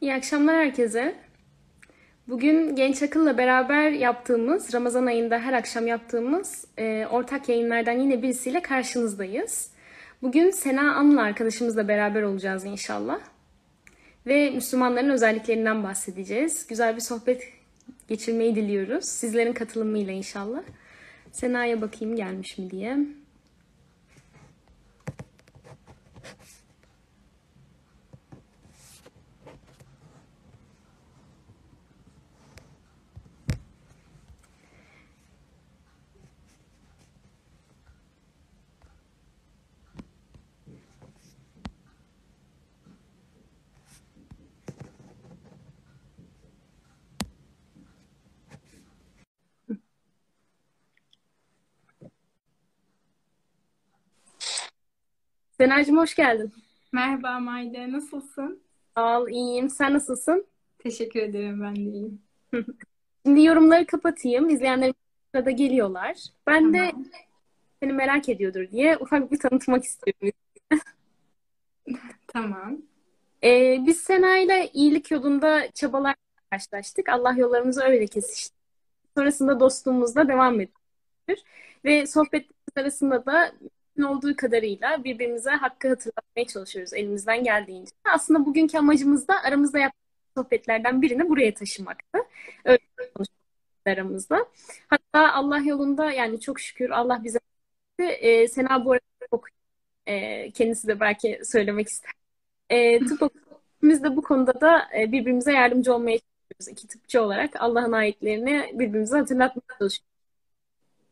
İyi akşamlar herkese. Bugün Genç Akıl'la beraber yaptığımız, Ramazan ayında her akşam yaptığımız e, ortak yayınlardan yine birisiyle karşınızdayız. Bugün Sena Anlı arkadaşımızla beraber olacağız inşallah. Ve Müslümanların özelliklerinden bahsedeceğiz. Güzel bir sohbet geçirmeyi diliyoruz. Sizlerin katılımıyla inşallah. Sena'ya bakayım gelmiş mi diye. Sena'cığım hoş geldin. Merhaba Mayde, nasılsın? Sağ ol, iyiyim. Sen nasılsın? Teşekkür ederim, ben de iyiyim. Şimdi yorumları kapatayım. İzleyenlerim da geliyorlar. Ben de Tamam. seni merak ediyordur diye ufak bir tanıtmak istiyorum. Tamam. Ee, biz Sena'yla iyilik yolunda çabalar karşılaştık. Allah yollarımızı öyle kesişti. Sonrasında dostluğumuzda devam ediyoruz. Ve sohbetlerimiz arasında da olduğu kadarıyla birbirimize hakkı hatırlatmaya çalışıyoruz elimizden geldiğince. Aslında bugünkü amacımız da aramızda yaptığımız sohbetlerden birini buraya taşımaktı. Öyle konuştuk aramızda. Hatta Allah yolunda yani çok şükür Allah bize e, Sena bu arada çok e, kendisi de belki söylemek ister. E, tıp okuduklarımız da bu konuda da e, birbirimize yardımcı olmaya çalışıyoruz. İki tıpçı olarak Allah'ın ayetlerini birbirimize hatırlatmaya çalışıyoruz.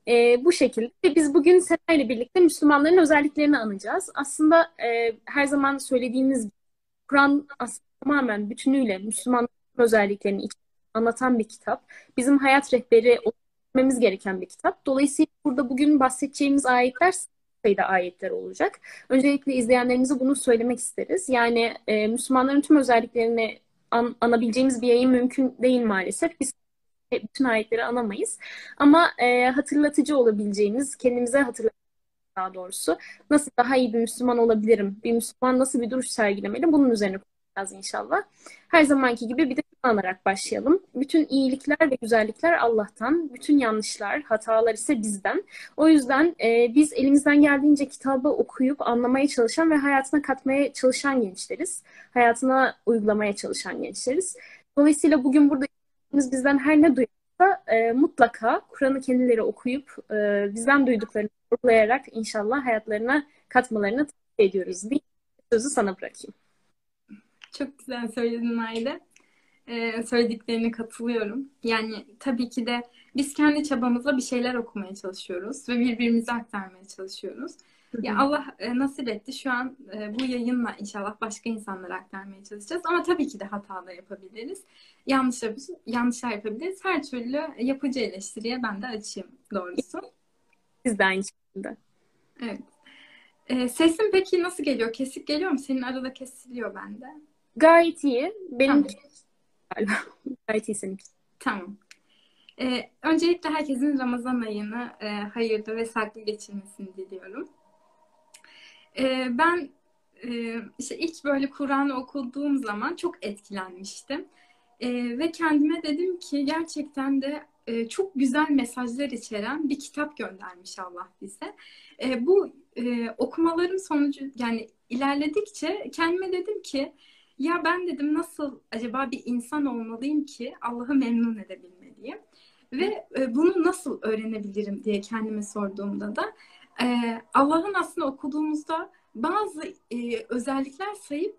E, bu şekilde biz bugün Sena ile birlikte Müslümanların özelliklerini anacağız. Aslında e, her zaman söylediğimiz Kur'an tamamen bütünüyle Müslümanların özelliklerini anlatan bir kitap. Bizim hayat rehberi olmamız gereken bir kitap. Dolayısıyla burada bugün bahsedeceğimiz ayetler sayıda ayetler olacak. Öncelikle izleyenlerimize bunu söylemek isteriz. Yani e, Müslümanların tüm özelliklerini an, anabileceğimiz bir yayın mümkün değil maalesef. Biz bütün ayetleri anamayız. Ama e, hatırlatıcı olabileceğimiz, kendimize hatırlatıcı daha doğrusu nasıl daha iyi bir Müslüman olabilirim? Bir Müslüman nasıl bir duruş sergilemeli? Bunun üzerine konuşacağız inşallah. Her zamanki gibi bir de anarak başlayalım. Bütün iyilikler ve güzellikler Allah'tan, bütün yanlışlar, hatalar ise bizden. O yüzden e, biz elimizden geldiğince kitabı okuyup anlamaya çalışan ve hayatına katmaya çalışan gençleriz. Hayatına uygulamaya çalışan gençleriz. Dolayısıyla bugün burada bizden her ne duyarsa e, mutlaka Kur'an'ı kendileri okuyup e, bizden duyduklarını sorgulayarak inşallah hayatlarına katmalarını tavsiye ediyoruz. Bir sözü sana bırakayım. Çok güzel söyledin Mayde. Ee, söylediklerine katılıyorum. Yani tabii ki de biz kendi çabamızla bir şeyler okumaya çalışıyoruz ve birbirimize aktarmaya çalışıyoruz. Ya Allah e, nasip etti. Şu an e, bu yayınla inşallah başka insanlara aktarmaya çalışacağız. Ama tabii ki de hata da yapabiliriz. Yanlış yapabiliriz, yanlışlar yapabiliriz. Her türlü yapıcı eleştiriye ben de açayım doğrusu. Siz de aynı şekilde. Evet. E, sesin peki nasıl geliyor? Kesik geliyor mu? Senin arada kesiliyor bende. Gayet iyi. Benim Tamam. Gayet iyi seninki. Tamam. Ee, öncelikle herkesin Ramazan ayını e, hayırlı ve sağlıklı geçirmesini diliyorum. Ee, ben e, işte ilk böyle Kur'an'ı okuduğum zaman çok etkilenmiştim. Ee, ve kendime dedim ki gerçekten de e, çok güzel mesajlar içeren bir kitap göndermiş Allah bize. E, bu e, okumalarım sonucu yani ilerledikçe kendime dedim ki ya ben dedim nasıl acaba bir insan olmalıyım ki Allah'ı memnun edebilmeliyim ve e, bunu nasıl öğrenebilirim diye kendime sorduğumda da e, Allah'ın aslında okuduğumuzda bazı e, özellikler sayıp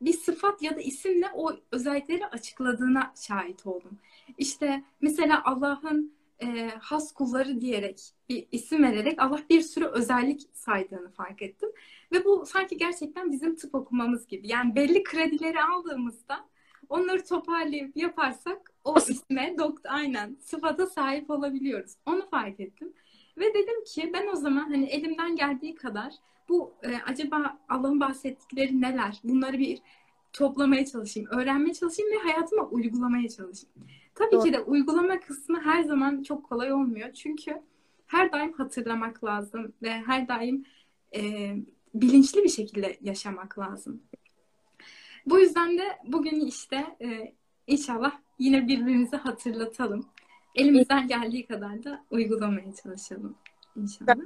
bir sıfat ya da isimle o özellikleri açıkladığına şahit oldum. İşte mesela Allah'ın e, has kulları diyerek bir isim vererek Allah bir sürü özellik saydığını fark ettim. Ve bu sanki gerçekten bizim tıp okumamız gibi. Yani belli kredileri aldığımızda onları toparlayıp yaparsak o isme doktor aynen sıfata sahip olabiliyoruz. Onu fark ettim. Ve dedim ki ben o zaman hani elimden geldiği kadar bu e, acaba Allah'ın bahsettikleri neler? Bunları bir toplamaya çalışayım, öğrenmeye çalışayım ve hayatıma uygulamaya çalışayım. Tabii Doğru. ki de uygulama kısmı her zaman çok kolay olmuyor. Çünkü her daim hatırlamak lazım ve her daim e, bilinçli bir şekilde yaşamak lazım. Bu yüzden de bugün işte e, inşallah yine birbirimizi hatırlatalım. Elimizden geldiği kadar da uygulamaya çalışalım inşallah.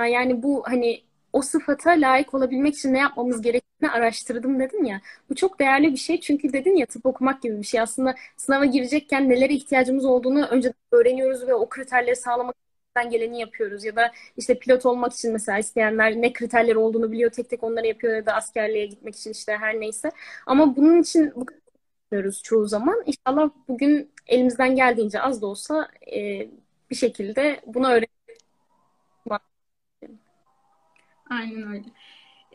Yani bu hani o sıfata layık olabilmek için ne yapmamız gerektiğini araştırdım dedin ya. Bu çok değerli bir şey çünkü dedin ya tıp okumak gibi bir şey. Aslında sınava girecekken nelere ihtiyacımız olduğunu önce öğreniyoruz ve o kriterleri sağlamak için geleni yapıyoruz. Ya da işte pilot olmak için mesela isteyenler ne kriterleri olduğunu biliyor. Tek tek onları yapıyor ya da askerliğe gitmek için işte her neyse. Ama bunun için bu yapmıyoruz çoğu zaman. İnşallah bugün elimizden geldiğince az da olsa e, bir şekilde bunu öğrenmek. Aynen öyle.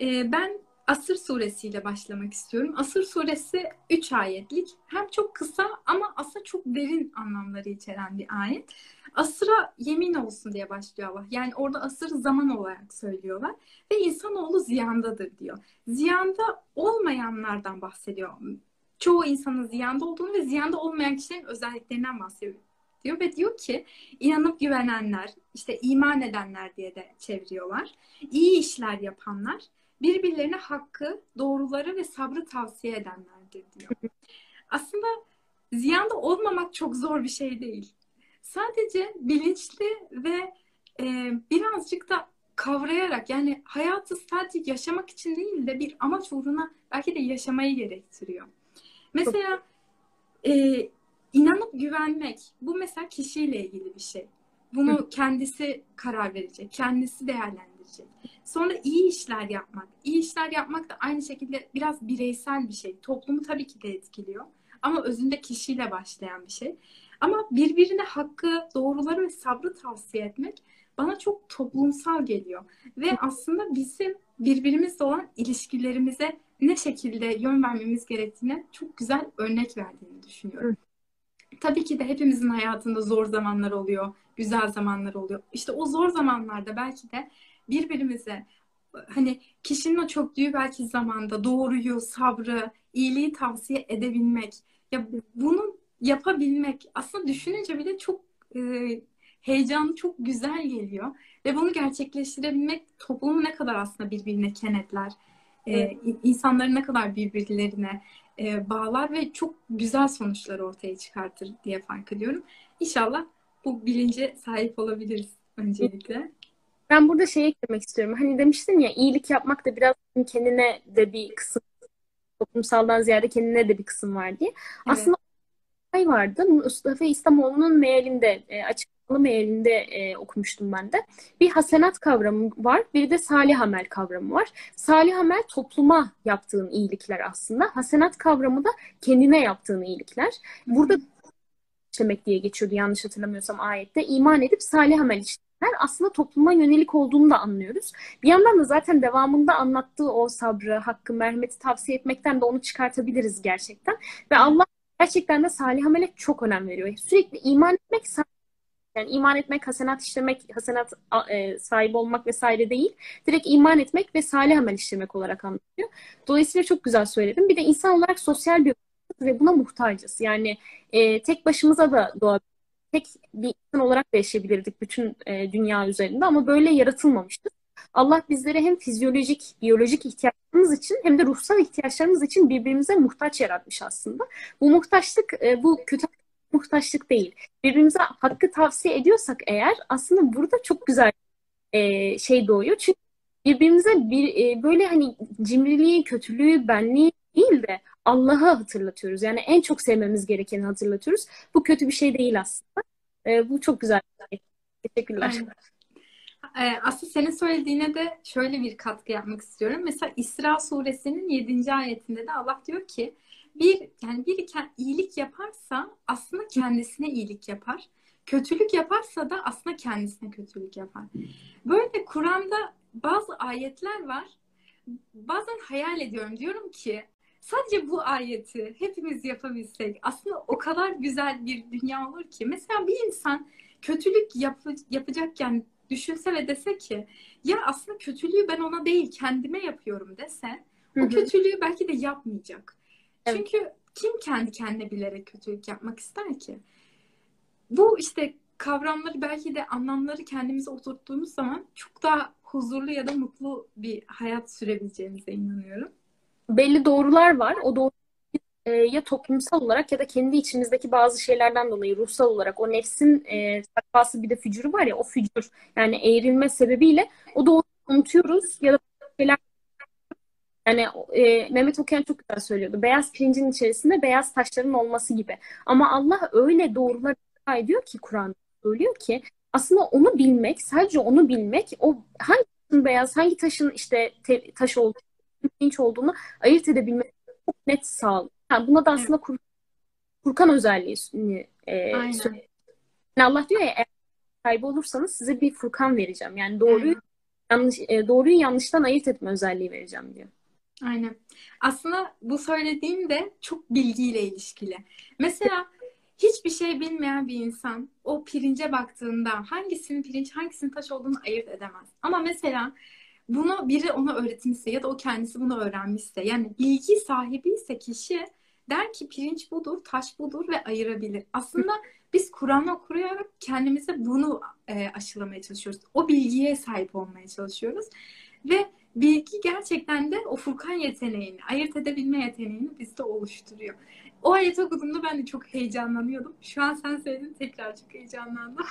Ee, ben Asır suresiyle başlamak istiyorum. Asır suresi 3 ayetlik. Hem çok kısa ama aslında çok derin anlamları içeren bir ayet. Asıra yemin olsun diye başlıyor Allah. Yani orada asır zaman olarak söylüyorlar. Ve insanoğlu ziyandadır diyor. Ziyanda olmayanlardan bahsediyor çoğu insanın ziyanda olduğunu ve ziyanda olmayan kişilerin özelliklerinden bahsediyor diyor ve diyor ki inanıp güvenenler, işte iman edenler diye de çeviriyorlar. İyi işler yapanlar, birbirlerine hakkı, doğruları ve sabrı tavsiye edenlerdir diyor. Aslında ziyanda olmamak çok zor bir şey değil. Sadece bilinçli ve e, birazcık da kavrayarak yani hayatı sadece yaşamak için değil de bir amaç uğruna belki de yaşamayı gerektiriyor. Mesela e, inanıp güvenmek bu mesela kişiyle ilgili bir şey. Bunu kendisi karar verecek, kendisi değerlendirecek. Sonra iyi işler yapmak. İyi işler yapmak da aynı şekilde biraz bireysel bir şey. Toplumu tabii ki de etkiliyor. Ama özünde kişiyle başlayan bir şey. Ama birbirine hakkı, doğruları ve sabrı tavsiye etmek bana çok toplumsal geliyor. Ve aslında bizim birbirimizle olan ilişkilerimize ne şekilde yön vermemiz gerektiğine çok güzel örnek verdiğini düşünüyorum. Tabii ki de hepimizin hayatında zor zamanlar oluyor, güzel zamanlar oluyor. İşte o zor zamanlarda belki de birbirimize hani kişinin o çöktüğü belki zamanda doğruyu, sabrı, iyiliği tavsiye edebilmek. Ya bunu yapabilmek aslında düşününce bile çok e, heyecanlı, çok güzel geliyor. Ve bunu gerçekleştirebilmek toplumu ne kadar aslında birbirine kenetler e, insanları ne kadar birbirlerine e, bağlar ve çok güzel sonuçlar ortaya çıkartır diye fark ediyorum. İnşallah bu bilince sahip olabiliriz öncelikle. Ben burada şey eklemek istiyorum. Hani demiştin ya iyilik yapmak da biraz kendine de bir kısım toplumsaldan ziyade kendine de bir kısım var diye. Evet. Aslında şey vardı. Mustafa İslamoğlu'nun mealinde e, açık mealinde e, okumuştum ben de. Bir hasenat kavramı var, bir de salih amel kavramı var. Salih amel topluma yaptığın iyilikler aslında. Hasenat kavramı da kendine yaptığın iyilikler. Burada işlemek diye geçiyordu yanlış hatırlamıyorsam ayette. İman edip salih amel işleyenler aslında topluma yönelik olduğunu da anlıyoruz. Bir yandan da zaten devamında anlattığı o sabrı, hakkı, merhameti tavsiye etmekten de onu çıkartabiliriz gerçekten. Ve Allah gerçekten de salih amele çok önem veriyor. Sürekli iman etmek, yani iman etmek, hasenat işlemek, hasenat e, sahibi olmak vesaire değil. Direkt iman etmek ve salih amel işlemek olarak anlatıyor. Dolayısıyla çok güzel söyledim. Bir de insan olarak sosyal bir ve buna muhtacız. Yani e, tek başımıza da doğabiliriz. Tek bir insan olarak da yaşayabilirdik bütün e, dünya üzerinde ama böyle yaratılmamıştık. Allah bizlere hem fizyolojik, biyolojik ihtiyaçlarımız için hem de ruhsal ihtiyaçlarımız için birbirimize muhtaç yaratmış aslında. Bu muhtaçlık, e, bu kötü muhtaçlık değil. Birbirimize hakkı tavsiye ediyorsak eğer aslında burada çok güzel e, şey doğuyor. Çünkü birbirimize bir e, böyle hani cimriliği, kötülüğü, benliği değil de Allah'ı hatırlatıyoruz. Yani en çok sevmemiz gerekeni hatırlatıyoruz. Bu kötü bir şey değil aslında. E, bu çok güzel şey. Teşekkürler. Aynen. Aslında senin söylediğine de şöyle bir katkı yapmak istiyorum. Mesela İsra suresinin 7. ayetinde de Allah diyor ki bir yani biri iyilik yaparsa aslında kendisine iyilik yapar. Kötülük yaparsa da aslında kendisine kötülük yapar. Böyle Kur'an'da bazı ayetler var. Bazen hayal ediyorum. Diyorum ki sadece bu ayeti hepimiz yapabilsek aslında o kadar güzel bir dünya olur ki. Mesela bir insan kötülük yap yapacakken düşünse ve dese ki ya aslında kötülüğü ben ona değil kendime yapıyorum dese o kötülüğü belki de yapmayacak. Evet. Çünkü kim kendi kendine bilerek kötülük yapmak ister ki? Bu işte kavramları belki de anlamları kendimize oturttuğumuz zaman çok daha huzurlu ya da mutlu bir hayat sürebileceğimize inanıyorum. belli doğrular var. O doğru e, ya toplumsal olarak ya da kendi içimizdeki bazı şeylerden dolayı ruhsal olarak o nefsin e, sakvası bir de fücuru var ya o fücur yani eğrilme sebebiyle o doğruyu unutuyoruz ya da şeyler yani e, Mehmet Okuyan çok güzel söylüyordu. Beyaz pirincin içerisinde beyaz taşların olması gibi. Ama Allah öyle doğrular ediyor ki Kur'an söylüyor ki aslında onu bilmek, sadece onu bilmek, o hangi taşın beyaz, hangi taşın işte te, taş olduğunu, pirinç olduğunu ayırt edebilmek çok net sağlıyor. Yani buna da aslında Kur, Furkan özelliği e, söylüyor. Yani Allah diyor ya eğer sahibi olursanız size bir Furkan vereceğim. Yani doğruyu yanlış e, doğruyu yanlıştan ayırt etme özelliği vereceğim diyor. Aynen. Aslında bu söylediğim de çok bilgiyle ilişkili. Mesela hiçbir şey bilmeyen bir insan o pirince baktığında hangisinin pirinç hangisinin taş olduğunu ayırt edemez. Ama mesela bunu biri ona öğretmişse ya da o kendisi bunu öğrenmişse yani bilgi sahibi ise kişi der ki pirinç budur, taş budur ve ayırabilir. Aslında biz Kur'an'ı okuyarak kendimize bunu e, aşılamaya çalışıyoruz. O bilgiye sahip olmaya çalışıyoruz. Ve bilgi gerçekten de o Furkan yeteneğini, ayırt edebilme yeteneğini bizde oluşturuyor. O ayet okuduğumda ben de çok heyecanlanıyordum. Şu an sen söyledin tekrar çok heyecanlandım.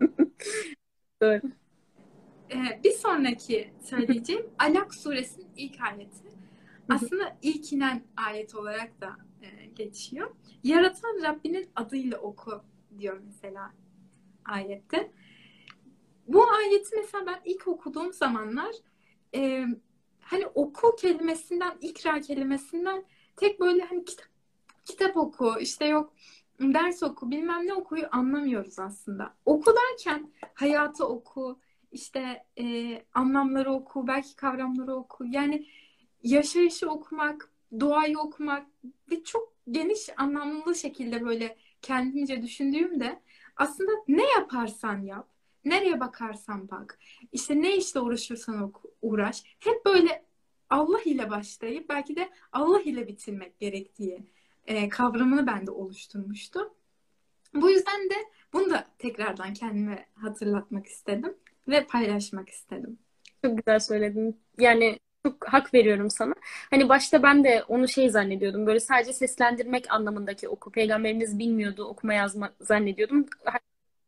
Doğru. Ee, bir sonraki söyleyeceğim Alak suresinin ilk ayeti. Aslında ilk inen ayet olarak da e, geçiyor. Yaratan Rabbinin adıyla oku diyor mesela ayette. Bu ayeti mesela ben ilk okuduğum zamanlar e, hani oku kelimesinden, ikra kelimesinden tek böyle hani kitap, kitap oku, işte yok ders oku, bilmem ne okuyu anlamıyoruz aslında. Oku derken hayatı oku, işte e, anlamları oku, belki kavramları oku. Yani yaşayışı okumak, doğayı okumak ve çok geniş anlamlı şekilde böyle kendimce düşündüğümde aslında ne yaparsan yap, nereye bakarsan bak, işte ne işle uğraşırsan uğraş, hep böyle Allah ile başlayıp belki de Allah ile bitirmek gerektiği e, kavramını bende oluşturmuştu. Bu yüzden de bunu da tekrardan kendime hatırlatmak istedim ve paylaşmak istedim. Çok güzel söyledin. Yani çok hak veriyorum sana. Hani başta ben de onu şey zannediyordum. Böyle sadece seslendirmek anlamındaki oku. Peygamberimiz bilmiyordu okuma yazma zannediyordum.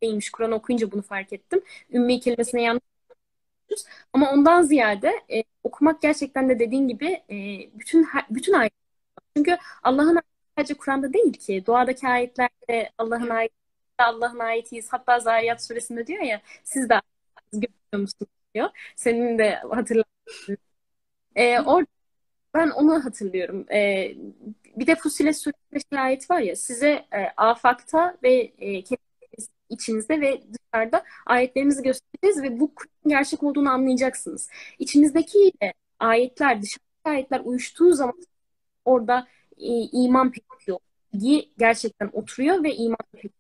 Değilmiş. Kur'an okuyunca bunu fark ettim. Ümmi kelimesine yanlış ama ondan ziyade e, okumak gerçekten de dediğin gibi e, bütün bütün ayet. Çünkü Allah'ın sadece Kur'an'da değil ki. Doğadaki ayetlerde Allah'ın ayeti, Allah'ın ayetiyiz. Hatta Zariyat suresinde diyor ya siz de görüyor musunuz diyor. Senin de hatırladığın ee, orada ben onu hatırlıyorum. Ee, bir de Fusilet Suresi'nde şey ayet var ya size e, afakta ve e, içinizde ve dışarıda ayetlerimizi göstereceğiz ve bu gerçek olduğunu anlayacaksınız. İçinizdeki ayetler, dışarıdaki ayetler uyuştuğu zaman orada e, iman pekliyor. Bilgi gerçekten oturuyor ve iman pekliyor.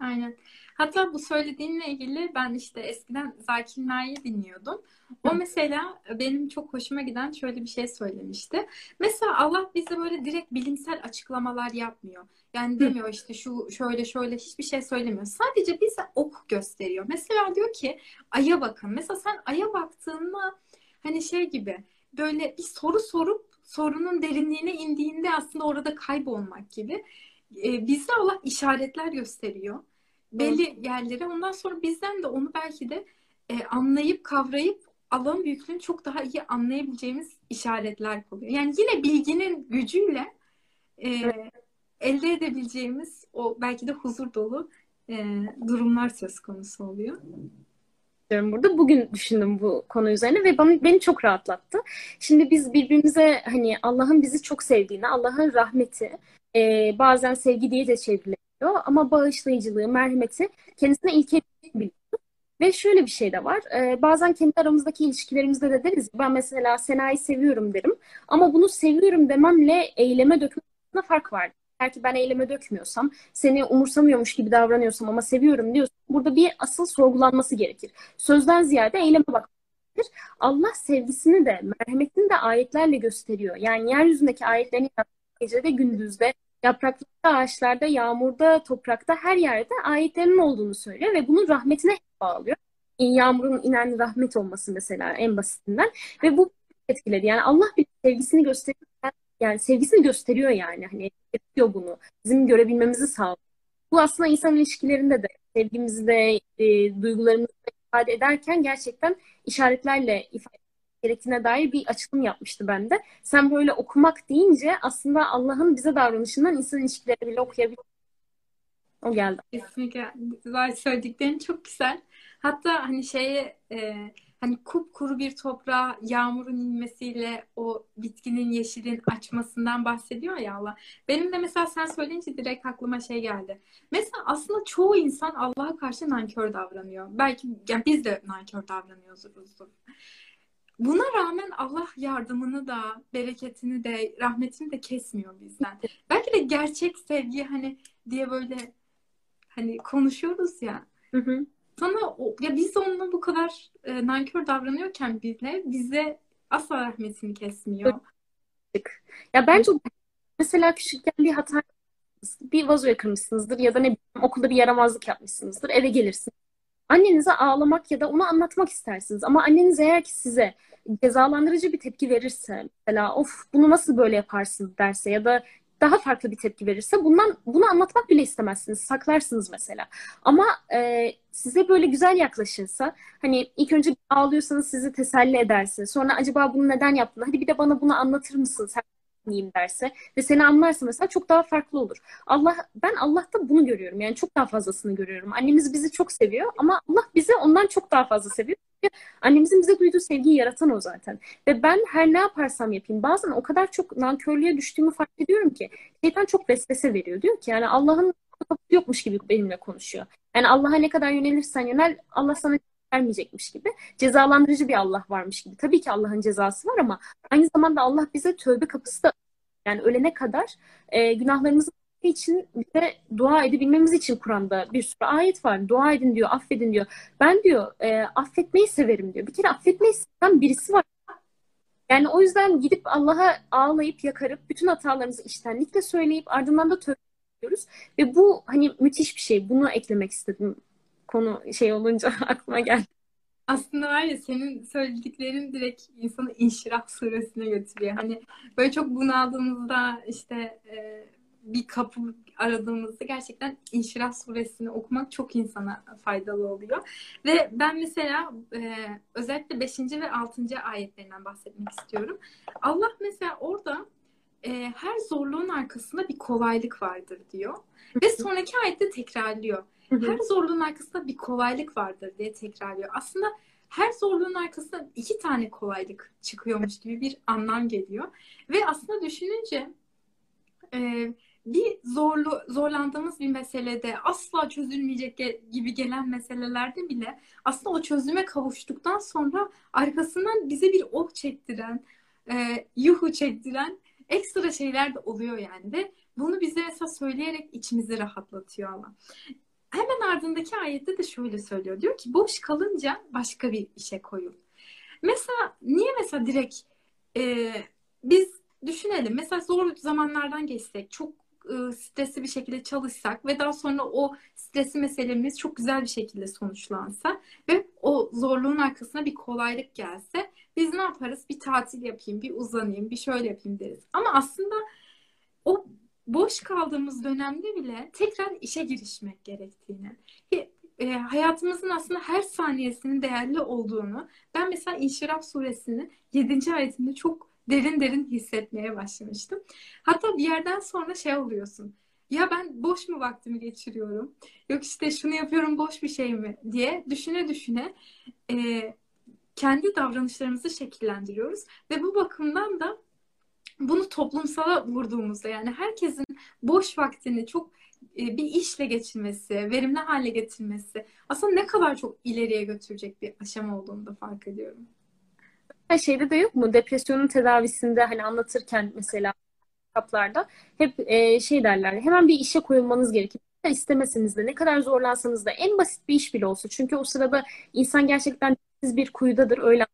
Aynen. Hatta bu söylediğinle ilgili ben işte eskiden Zakir Naik'i dinliyordum. O mesela benim çok hoşuma giden şöyle bir şey söylemişti. Mesela Allah bize böyle direkt bilimsel açıklamalar yapmıyor. Yani demiyor işte şu şöyle şöyle hiçbir şey söylemiyor. Sadece bize ok gösteriyor. Mesela diyor ki aya bakın. Mesela sen aya baktığında hani şey gibi böyle bir soru sorup sorunun derinliğine indiğinde aslında orada kaybolmak gibi. Ee, bize Allah işaretler gösteriyor belli yerlere. Ondan sonra bizden de onu belki de e, anlayıp kavrayıp alan büyüklüğünü çok daha iyi anlayabileceğimiz işaretler koyuyor. Yani yine bilginin gücüyle e, elde edebileceğimiz o belki de huzur dolu e, durumlar söz konusu oluyor burada. Bugün düşündüm bu konu üzerine ve bana, beni çok rahatlattı. Şimdi biz birbirimize hani Allah'ın bizi çok sevdiğini, Allah'ın rahmeti, e, bazen sevgi diye de çevriliyor ama bağışlayıcılığı, merhameti kendisine ilke biliyor. Ve şöyle bir şey de var. E, bazen kendi aramızdaki ilişkilerimizde de deriz. Ben mesela Sena'yı seviyorum derim. Ama bunu seviyorum dememle eyleme dökmesine fark var. Belki ben eyleme dökmüyorsam, seni umursamıyormuş gibi davranıyorsam ama seviyorum diyorsam burada bir asıl sorgulanması gerekir. Sözden ziyade eyleme bak. Allah sevgisini de, merhametini de ayetlerle gösteriyor. Yani yeryüzündeki ayetlerini gecede gündüzde yapraklarda, ağaçlarda, yağmurda, toprakta her yerde ayetlerinin olduğunu söylüyor ve bunun rahmetine bağlıyor. Yağmurun inen rahmet olması mesela en basitinden ve bu etkiledi. Yani Allah bir sevgisini gösteriyor. Yani sevgisini gösteriyor yani. Hani yapıyor bunu. Bizim görebilmemizi sağlıyor. Bu aslında insan ilişkilerinde de sevgimizi de e, duygularımızı da ifade ederken gerçekten işaretlerle ifade gerektiğine dair bir açılım yapmıştı bende. Sen böyle okumak deyince aslında Allah'ın bize davranışından insan ilişkileri bile okuyabilir. O geldi. Kesinlikle. Güzel söylediklerin çok güzel. Hatta hani şeye e, hani kupkuru bir toprağa yağmurun inmesiyle o bitkinin yeşilin açmasından bahsediyor ya Allah. Benim de mesela sen söyleyince direkt aklıma şey geldi. Mesela aslında çoğu insan Allah'a karşı nankör davranıyor. Belki yani biz de nankör davranıyoruzdur. Buna rağmen Allah yardımını da, bereketini de, rahmetini de kesmiyor bizden. Belki de gerçek sevgi hani diye böyle hani konuşuyoruz ya. Hı hı. Sana ya biz onunla bu kadar e, nankör davranıyorken bizle bize asla rahmetini kesmiyor. Ya bence mesela küçükken bir hata bir vazoya kırmışsınızdır ya da ne bileyim okulda bir yaramazlık yapmışsınızdır. Eve gelirsiniz. Annenize ağlamak ya da onu anlatmak istersiniz. Ama anneniz eğer ki size cezalandırıcı bir tepki verirse mesela of bunu nasıl böyle yaparsın derse ya da daha farklı bir tepki verirse bundan bunu anlatmak bile istemezsiniz. Saklarsınız mesela. Ama e, size böyle güzel yaklaşırsa hani ilk önce ağlıyorsanız sizi teselli ederse sonra acaba bunu neden yaptın? Hadi bir de bana bunu anlatır mısın? Sen dinleyeyim derse ve seni anlarsa mesela çok daha farklı olur. Allah ben Allah'ta bunu görüyorum. Yani çok daha fazlasını görüyorum. Annemiz bizi çok seviyor ama Allah bizi ondan çok daha fazla seviyor. Annemizin bize duyduğu sevgiyi yaratan o zaten. Ve ben her ne yaparsam yapayım bazen o kadar çok nankörlüğe düştüğümü fark ediyorum ki şeytan çok vesvese veriyor. Diyor ki yani Allah'ın yokmuş gibi benimle konuşuyor. Yani Allah'a ne kadar yönelirsen yönel Allah sana vermeyecekmiş gibi. Cezalandırıcı bir Allah varmış gibi. Tabii ki Allah'ın cezası var ama aynı zamanda Allah bize tövbe kapısı da yani ölene kadar e, günahlarımızı için bize dua edebilmemiz için Kur'an'da bir sürü ayet var. Dua edin diyor, affedin diyor. Ben diyor e, affetmeyi severim diyor. Bir kere affetmeyi seven birisi var. Yani o yüzden gidip Allah'a ağlayıp yakarıp bütün hatalarımızı içtenlikle söyleyip ardından da tövbe ediyoruz. Ve bu hani müthiş bir şey. Bunu eklemek istedim. Konu şey olunca aklıma geldi. Aslında var ya senin söylediklerin direkt insanı İnşirah suresine götürüyor. Hani böyle çok bunaldığımızda işte e, bir kapı aradığımızda gerçekten İnşirah suresini okumak çok insana faydalı oluyor. Ve ben mesela e, özellikle 5. ve 6. ayetlerinden bahsetmek istiyorum. Allah mesela orada e, her zorluğun arkasında bir kolaylık vardır diyor. Ve sonraki ayette tekrarlıyor. Her zorluğun arkasında bir kolaylık vardır diye tekrarlıyor. Aslında her zorluğun arkasında iki tane kolaylık çıkıyormuş gibi bir anlam geliyor. Ve aslında düşününce e, bir zorlu zorlandığımız bir meselede asla çözülmeyecek gibi gelen meselelerde bile aslında o çözüme kavuştuktan sonra arkasından bize bir oh çektiren, e, yuhu çektiren ekstra şeyler de oluyor yani ve bunu bize mesela söyleyerek içimizi rahatlatıyor ama. Hemen ardındaki ayette de şöyle söylüyor. Diyor ki boş kalınca başka bir işe koyul. Mesela niye mesela direkt e, biz düşünelim mesela zor zamanlardan geçsek çok e, stresli bir şekilde çalışsak ve daha sonra o stresli meselemiz çok güzel bir şekilde sonuçlansa ve o zorluğun arkasına bir kolaylık gelse biz ne yaparız? Bir tatil yapayım, bir uzanayım, bir şöyle yapayım deriz. Ama aslında o boş kaldığımız dönemde bile tekrar işe girişmek gerektiğini, e, hayatımızın aslında her saniyesinin değerli olduğunu ben mesela İnşirah suresinin 7. ayetinde çok derin derin hissetmeye başlamıştım. Hatta bir yerden sonra şey oluyorsun. Ya ben boş mu vaktimi geçiriyorum? Yok işte şunu yapıyorum boş bir şey mi diye düşüne düşüne e, kendi davranışlarımızı şekillendiriyoruz. Ve bu bakımdan da bunu toplumsala vurduğumuzda yani herkesin boş vaktini çok e, bir işle geçirmesi, verimli hale getirmesi aslında ne kadar çok ileriye götürecek bir aşama olduğunu da fark ediyorum şeyde de yok mu? Depresyonun tedavisinde hani anlatırken mesela kitaplarda hep e, şey derler. Hemen bir işe koyulmanız gerekir. İstemeseniz de ne kadar zorlansanız da en basit bir iş bile olsa. Çünkü o sırada insan gerçekten siz bir kuyudadır öyle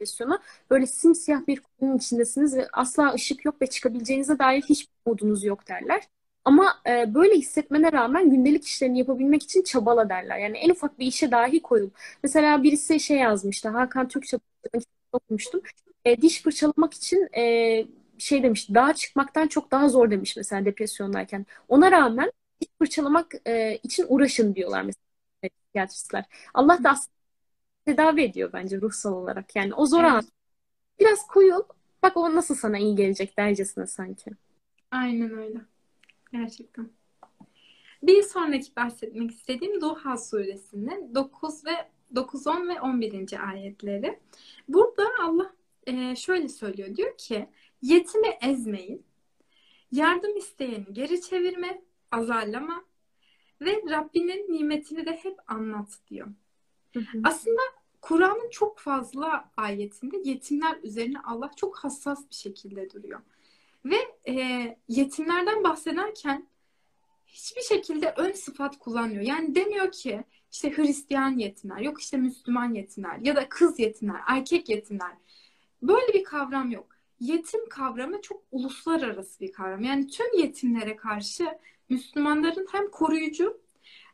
depresyonu. Böyle simsiyah bir kuyunun içindesiniz ve asla ışık yok ve çıkabileceğinize dair hiçbir umudunuz yok derler. Ama e, böyle hissetmene rağmen gündelik işlerini yapabilmek için çabala derler. Yani en ufak bir işe dahi koyul. Mesela birisi şey yazmıştı. Hakan Türkçe okumuştum. e, diş fırçalamak için e, şey demiş dağa çıkmaktan çok daha zor demiş mesela depresyondayken. Ona rağmen diş fırçalamak e, için uğraşın diyorlar mesela psikiyatristler. Allah da aslında tedavi ediyor bence ruhsal olarak. Yani o zor evet. an biraz koyul bak o nasıl sana iyi gelecek dercesine sanki. Aynen öyle. Gerçekten. Bir sonraki bahsetmek istediğim Duha suresinin 9 ve 9, 10 ve 11. ayetleri. Burada Allah e, şöyle söylüyor. Diyor ki yetimi ezmeyin, yardım isteyeni geri çevirme, azarlama ve Rabbinin nimetini de hep anlat diyor. Hı hı. Aslında Kur'an'ın çok fazla ayetinde yetimler üzerine Allah çok hassas bir şekilde duruyor. Ve e, yetimlerden bahsederken hiçbir şekilde ön sıfat kullanmıyor. Yani demiyor ki işte Hristiyan yetimler, yok işte Müslüman yetimler ya da kız yetimler, erkek yetimler. Böyle bir kavram yok. Yetim kavramı çok uluslararası bir kavram. Yani tüm yetimlere karşı Müslümanların hem koruyucu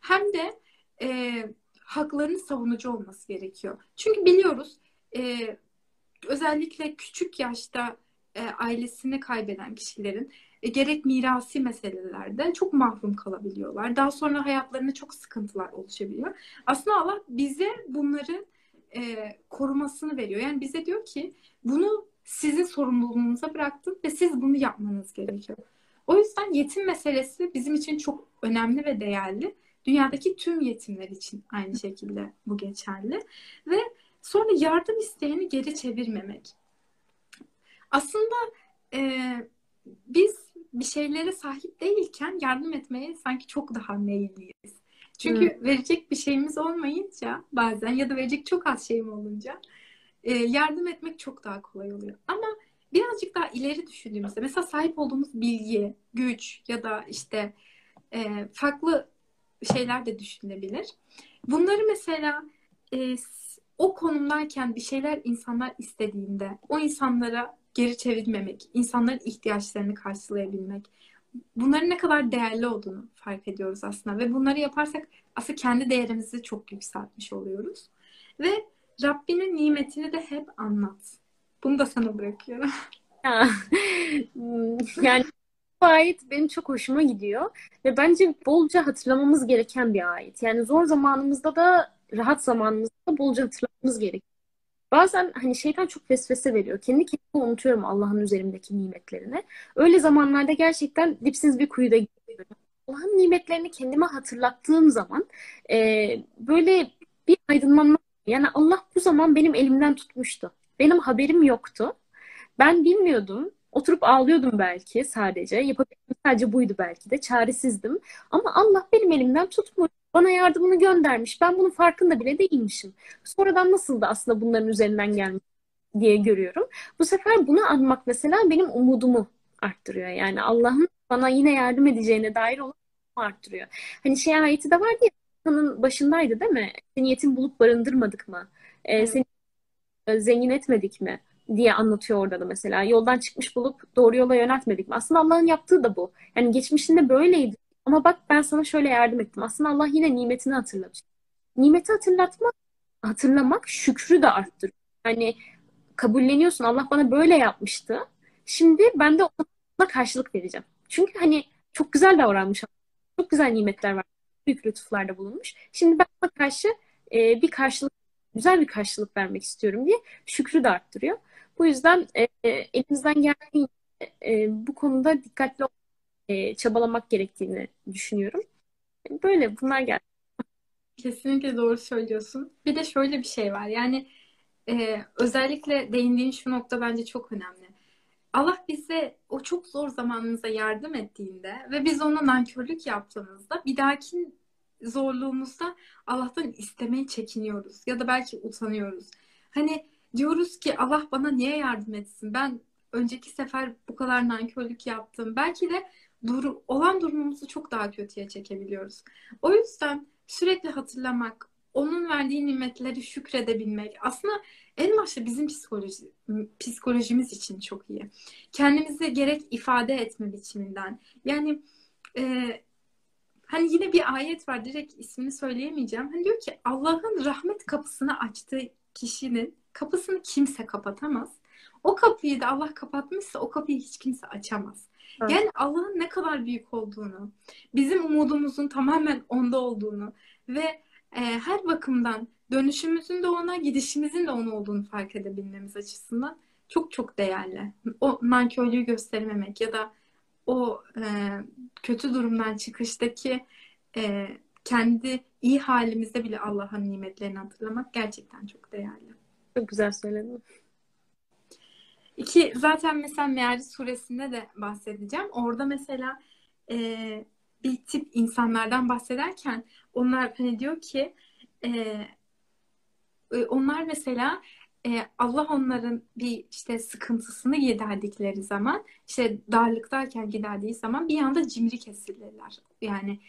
hem de e, haklarını savunucu olması gerekiyor. Çünkü biliyoruz e, özellikle küçük yaşta e, ailesini kaybeden kişilerin e, gerek mirasi meselelerde çok mahrum kalabiliyorlar. Daha sonra hayatlarında çok sıkıntılar oluşabiliyor. Aslında Allah bize bunların e, korumasını veriyor. Yani bize diyor ki bunu sizin sorumluluğunuza bıraktım ve siz bunu yapmanız gerekiyor. O yüzden yetim meselesi bizim için çok önemli ve değerli. Dünyadaki tüm yetimler için aynı şekilde bu geçerli. Ve sonra yardım isteyeni geri çevirmemek. Aslında e, biz bir şeylere sahip değilken yardım etmeye sanki çok daha meyilliyiz. Çünkü hmm. verecek bir şeyimiz olmayınca bazen ya da verecek çok az şeyim olunca e, yardım etmek çok daha kolay oluyor. Ama birazcık daha ileri düşündüğümüzde mesela sahip olduğumuz bilgi, güç ya da işte e, farklı şeyler de düşünülebilir. Bunları mesela e, o konumdayken bir şeyler insanlar istediğinde o insanlara geri çevirmemek, insanların ihtiyaçlarını karşılayabilmek. Bunların ne kadar değerli olduğunu fark ediyoruz aslında ve bunları yaparsak aslında kendi değerimizi çok yükseltmiş oluyoruz. Ve Rabbinin nimetini de hep anlat. Bunu da sana bırakıyorum. yani bu ayet benim çok hoşuma gidiyor ve bence bolca hatırlamamız gereken bir ayet. Yani zor zamanımızda da rahat zamanımızda da bolca hatırlamamız gerekiyor. Bazen hani şeytan çok vesvese veriyor. Kendi kendime unutuyorum Allah'ın üzerimdeki nimetlerini. Öyle zamanlarda gerçekten dipsiz bir kuyuda gidiyorum. Allah'ın nimetlerini kendime hatırlattığım zaman e, böyle bir aydınlanma yani Allah bu zaman benim elimden tutmuştu. Benim haberim yoktu. Ben bilmiyordum. Oturup ağlıyordum belki sadece. Yapabildiğim sadece buydu belki de. Çaresizdim. Ama Allah benim elimden tutmuş. Bana yardımını göndermiş. Ben bunun farkında bile değilmişim. Sonradan nasıl da aslında bunların üzerinden gelmiş diye görüyorum. Bu sefer bunu anmak mesela benim umudumu arttırıyor. Yani Allah'ın bana yine yardım edeceğine dair olan arttırıyor. Hani şey ayeti de vardı ya Kur'an'ın başındaydı değil mi? Seni yetim bulup barındırmadık mı? Ee, evet. Seni e, zengin etmedik mi? Diye anlatıyor orada da mesela. Yoldan çıkmış bulup doğru yola yöneltmedik mi? Aslında Allah'ın yaptığı da bu. Yani geçmişinde böyleydi. Ama bak ben sana şöyle yardım ettim. Aslında Allah yine nimetini hatırlatıyor. Nimeti hatırlatmak, hatırlamak şükrü de arttırıyor. Yani kabulleniyorsun. Allah bana böyle yapmıştı. Şimdi ben de ona karşılık vereceğim. Çünkü hani çok güzel davranmış. Çok güzel nimetler var büyük lütuflarda bulunmuş. Şimdi ben ona karşı e, bir karşılık, güzel bir karşılık vermek istiyorum diye şükrü de arttırıyor. Bu yüzden e, e elimizden geldiğince e, bu konuda dikkatli e, çabalamak gerektiğini düşünüyorum. Böyle bunlar geldi. Kesinlikle doğru söylüyorsun. Bir de şöyle bir şey var. Yani e, özellikle değindiğin şu nokta bence çok önemli. Allah bize o çok zor zamanımıza yardım ettiğinde ve biz ona nankörlük yaptığımızda bir dahaki zorluğumuzda Allah'tan istemeyi çekiniyoruz ya da belki utanıyoruz. Hani diyoruz ki Allah bana niye yardım etsin? Ben önceki sefer bu kadar nankörlük yaptım. Belki de dur olan durumumuzu çok daha kötüye çekebiliyoruz. O yüzden sürekli hatırlamak, onun verdiği nimetleri şükredebilmek aslında en başta bizim psikoloji, psikolojimiz için çok iyi. Kendimizi gerek ifade etme biçiminden. Yani e, hani yine bir ayet var direkt ismini söyleyemeyeceğim. Hani diyor ki Allah'ın rahmet kapısını açtığı kişinin kapısını kimse kapatamaz. O kapıyı da Allah kapatmışsa o kapıyı hiç kimse açamaz. Evet. Yani Allah'ın ne kadar büyük olduğunu, bizim umudumuzun tamamen onda olduğunu ve e, her bakımdan dönüşümüzün de ona, gidişimizin de ona olduğunu fark edebilmemiz açısından çok çok değerli. O nankörlüğü göstermemek ya da o e, kötü durumdan çıkıştaki e, kendi iyi halimizde bile Allah'ın nimetlerini hatırlamak gerçekten çok değerli. Çok güzel söyledin. İki, zaten mesela Meali suresinde de bahsedeceğim. Orada mesela e, bir tip insanlardan bahsederken onlar hani diyor ki e, e, onlar mesela e, Allah onların bir işte sıkıntısını giderdikleri zaman işte darlıktayken giderdiği zaman bir anda cimri kesilirler. Yani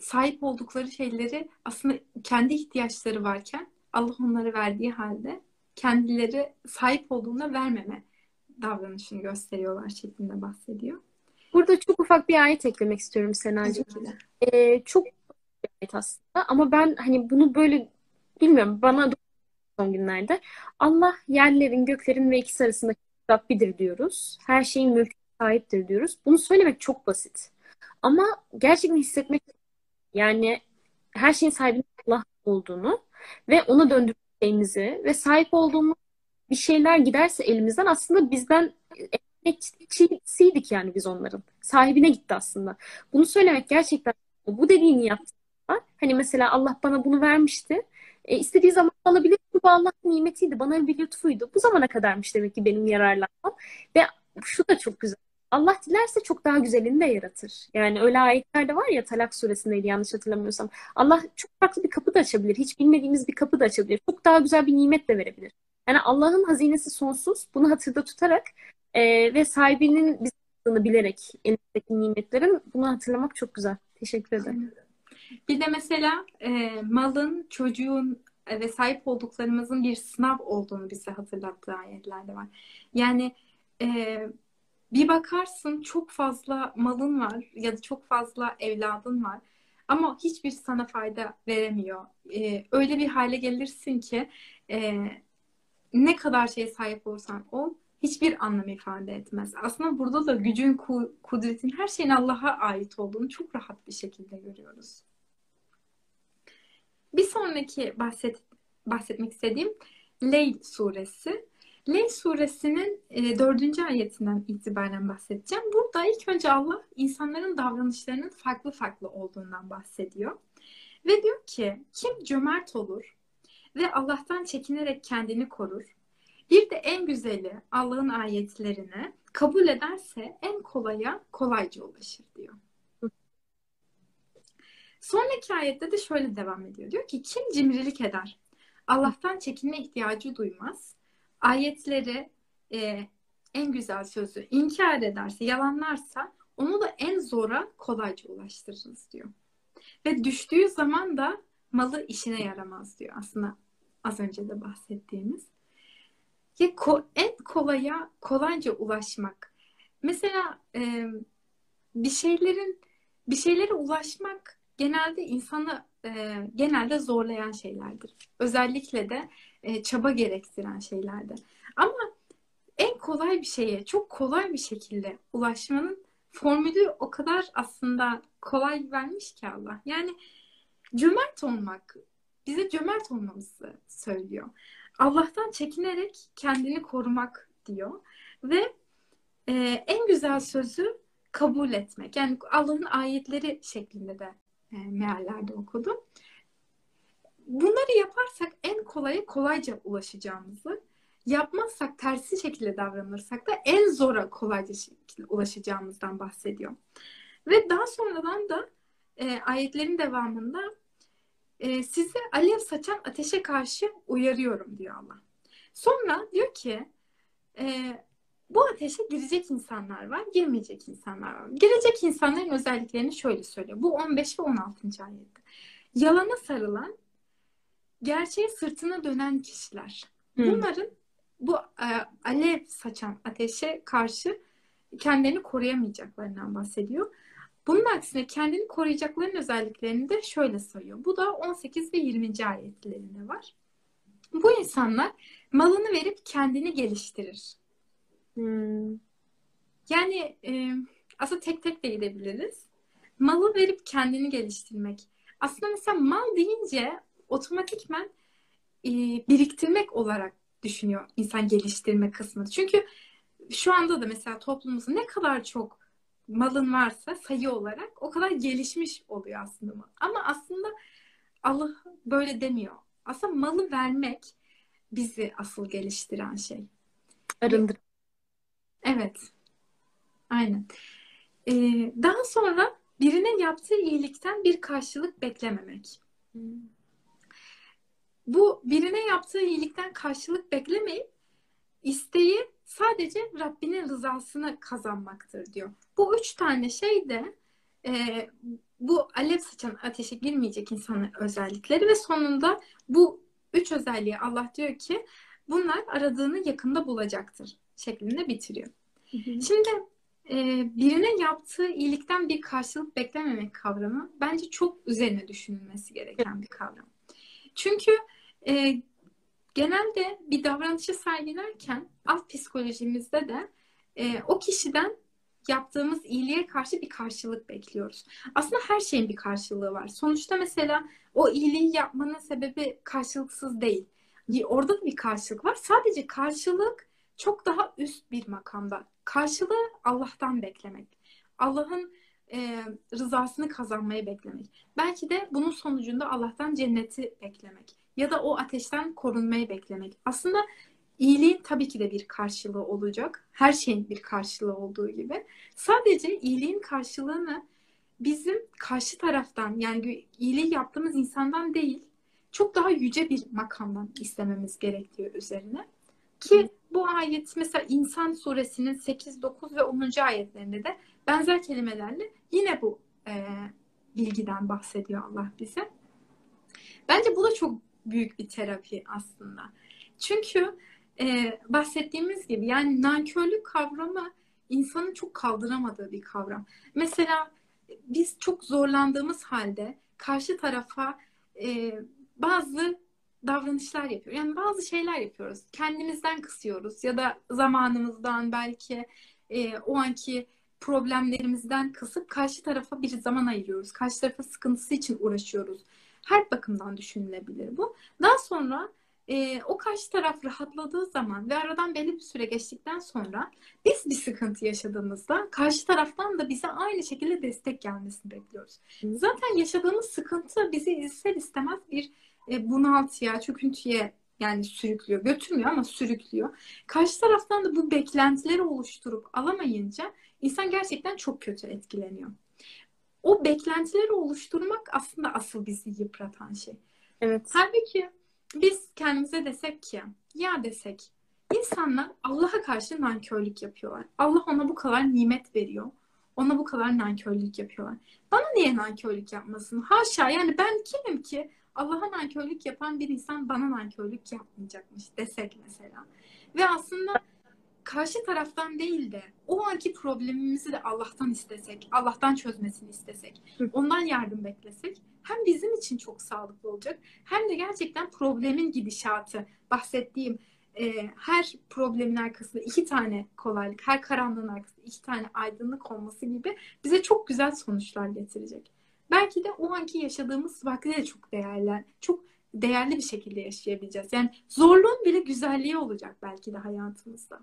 sahip oldukları şeyleri aslında kendi ihtiyaçları varken Allah onları verdiği halde kendileri sahip olduğunda vermeme davranışını gösteriyorlar şeklinde bahsediyor. Burada çok ufak bir ayet eklemek istiyorum Senacığım. Ee, çok bir ayet aslında ama ben hani bunu böyle bilmiyorum bana son günlerde Allah yerlerin, göklerin ve ikisi arasındaki Rabbidir diyoruz. Her şeyin mülkü sahiptir diyoruz. Bunu söylemek çok basit. Ama gerçekten hissetmek yani her şeyin sahibinin Allah olduğunu ve ona döndüreceğimizi ve sahip olduğumuz bir şeyler giderse elimizden aslında bizden emanetçisiydik yani biz onların. Sahibine gitti aslında. Bunu söylemek gerçekten bu dediğini yaptılar. Hani mesela Allah bana bunu vermişti. E, istediği zaman alabilir. Bu Allah'ın nimetiydi. Bana bir lütfuydu. Bu zamana kadarmış demek ki benim yararlanmam. Ve şu da çok güzel. Allah dilerse çok daha güzelini de yaratır. Yani öyle ayetlerde var ya Talak suresindeydi yanlış hatırlamıyorsam. Allah çok farklı bir kapı da açabilir. Hiç bilmediğimiz bir kapı da açabilir. Çok daha güzel bir nimet de verebilir. Yani Allah'ın hazinesi sonsuz. Bunu hatırda tutarak e, ve sahibinin bizi bilerek elindeki nimetlerin bunu hatırlamak çok güzel. Teşekkür ederim. Bir de mesela e, malın, çocuğun e, ve sahip olduklarımızın bir sınav olduğunu bize hatırlattığı ayetlerde var. Yani e, bir bakarsın çok fazla malın var ya da çok fazla evladın var ama hiçbir sana fayda veremiyor. E, öyle bir hale gelirsin ki e, ne kadar şeye sahip olursan ol hiçbir anlam ifade etmez. Aslında burada da gücün, kudretin, her şeyin Allah'a ait olduğunu çok rahat bir şekilde görüyoruz. Bir sonraki bahset, bahsetmek istediğim Leyl suresi. Leyl suresinin e, dördüncü ayetinden itibaren bahsedeceğim. Burada ilk önce Allah insanların davranışlarının farklı farklı olduğundan bahsediyor. Ve diyor ki kim cömert olur ve Allah'tan çekinerek kendini korur. Bir de en güzeli Allah'ın ayetlerini kabul ederse en kolaya kolayca ulaşır diyor. Sonraki ayette de şöyle devam ediyor. Diyor ki kim cimrilik eder? Allah'tan çekinme ihtiyacı duymaz. Ayetleri e, en güzel sözü inkar ederse, yalanlarsa onu da en zora kolayca ulaştırırız diyor. Ve düştüğü zaman da malı işine yaramaz diyor. Aslında az önce de bahsettiğimiz. Ya ko- en kolaya kolayca ulaşmak. Mesela e, bir şeylerin bir şeylere ulaşmak genelde insanı e, genelde zorlayan şeylerdir. Özellikle de e, çaba gerektiren şeylerdir. Ama en kolay bir şeye çok kolay bir şekilde ulaşmanın formülü o kadar aslında kolay vermiş ki Allah. Yani cömert olmak bize cömert olmamızı söylüyor. Allah'tan çekinerek kendini korumak diyor. Ve e, en güzel sözü kabul etmek. Yani Allah'ın ayetleri şeklinde de e, meallerde okudum. Bunları yaparsak en kolaya kolayca ulaşacağımızı, yapmazsak tersi şekilde davranırsak da en zora kolayca şekilde ulaşacağımızdan bahsediyor. Ve daha sonradan da e, ayetlerin devamında e, sizi alev saçan ateşe karşı uyarıyorum diyor Allah. Sonra diyor ki e, bu ateşe girecek insanlar var, girmeyecek insanlar var. Girecek insanların özelliklerini şöyle söylüyor. Bu 15 ve 16. ayette. Yalana sarılan, gerçeğe sırtına dönen kişiler. Bunların bu e, alev saçan ateşe karşı kendilerini koruyamayacaklarından bahsediyor. Bunun aksine kendini koruyacakların özelliklerini de şöyle sayıyor. Bu da 18 ve 20. ayetlerinde var. Bu insanlar malını verip kendini geliştirir. Hmm. Yani e, aslında tek tek de gidebiliriz. Malı verip kendini geliştirmek. Aslında mesela mal deyince otomatikmen e, biriktirmek olarak düşünüyor insan geliştirme kısmını. Çünkü şu anda da mesela toplumumuzda ne kadar çok malın varsa sayı olarak o kadar gelişmiş oluyor aslında. Ama aslında Allah böyle demiyor. Aslında malı vermek bizi asıl geliştiren şey. Arındır. Evet. Aynen. Ee, daha sonra birine yaptığı iyilikten bir karşılık beklememek. Hmm. Bu birine yaptığı iyilikten karşılık beklemeyip isteği sadece Rabbinin rızasını kazanmaktır diyor. Bu üç tane şey de e, bu alev saçan ateşe girmeyecek insanın özellikleri ve sonunda bu üç özelliği Allah diyor ki bunlar aradığını yakında bulacaktır şeklinde bitiriyor. Hı hı. Şimdi e, birine yaptığı iyilikten bir karşılık beklememek kavramı bence çok üzerine düşünülmesi gereken bir kavram. Çünkü e, genelde bir davranışı sergilerken alt psikolojimizde de e, o kişiden yaptığımız iyiliğe karşı bir karşılık bekliyoruz. Aslında her şeyin bir karşılığı var. Sonuçta mesela o iyiliği yapmanın sebebi karşılıksız değil. Orada da bir karşılık var. Sadece karşılık çok daha üst bir makamda. Karşılığı Allah'tan beklemek. Allah'ın e, rızasını kazanmayı beklemek. Belki de bunun sonucunda Allah'tan cenneti beklemek. Ya da o ateşten korunmayı beklemek. Aslında iyiliğin tabii ki de bir karşılığı olacak. Her şeyin bir karşılığı olduğu gibi. Sadece iyiliğin karşılığını bizim karşı taraftan yani iyiliği yaptığımız insandan değil çok daha yüce bir makamdan istememiz gerekiyor üzerine. Ki bu ayet mesela İnsan suresinin 8, 9 ve 10. ayetlerinde de benzer kelimelerle yine bu e, bilgiden bahsediyor Allah bize. Bence bu da çok büyük bir terapi aslında. Çünkü e, bahsettiğimiz gibi yani nankörlük kavramı insanın çok kaldıramadığı bir kavram. Mesela biz çok zorlandığımız halde karşı tarafa e, bazı davranışlar yapıyor. Yani bazı şeyler yapıyoruz. Kendimizden kısıyoruz ya da zamanımızdan belki e, o anki problemlerimizden kısıp karşı tarafa bir zaman ayırıyoruz. Karşı tarafa sıkıntısı için uğraşıyoruz. Her bakımdan düşünülebilir bu. Daha sonra e, o karşı taraf rahatladığı zaman ve aradan belli bir süre geçtikten sonra biz bir sıkıntı yaşadığımızda karşı taraftan da bize aynı şekilde destek gelmesini bekliyoruz. Zaten yaşadığımız sıkıntı bizi ister istemez bir e, bunaltıya, çöküntüye yani sürüklüyor. Götürmüyor ama sürüklüyor. Karşı taraftan da bu beklentileri oluşturup alamayınca insan gerçekten çok kötü etkileniyor. O beklentileri oluşturmak aslında asıl bizi yıpratan şey. Evet. Halbuki biz kendimize desek ki ya desek insanlar Allah'a karşı nankörlük yapıyorlar. Allah ona bu kadar nimet veriyor. Ona bu kadar nankörlük yapıyorlar. Bana niye nankörlük yapmasın? Haşa yani ben kimim ki Allah'a nankörlük yapan bir insan bana nankörlük yapmayacakmış desek mesela. Ve aslında karşı taraftan değil de o anki problemimizi de Allah'tan istesek, Allah'tan çözmesini istesek, ondan yardım beklesek hem bizim için çok sağlıklı olacak hem de gerçekten problemin gidişatı, bahsettiğim e, her problemin arkasında iki tane kolaylık, her karanlığın arkasında iki tane aydınlık olması gibi bize çok güzel sonuçlar getirecek. Belki de o anki yaşadığımız vakti de çok değerli, çok değerli bir şekilde yaşayabileceğiz. Yani zorluğun bile güzelliği olacak belki de hayatımızda.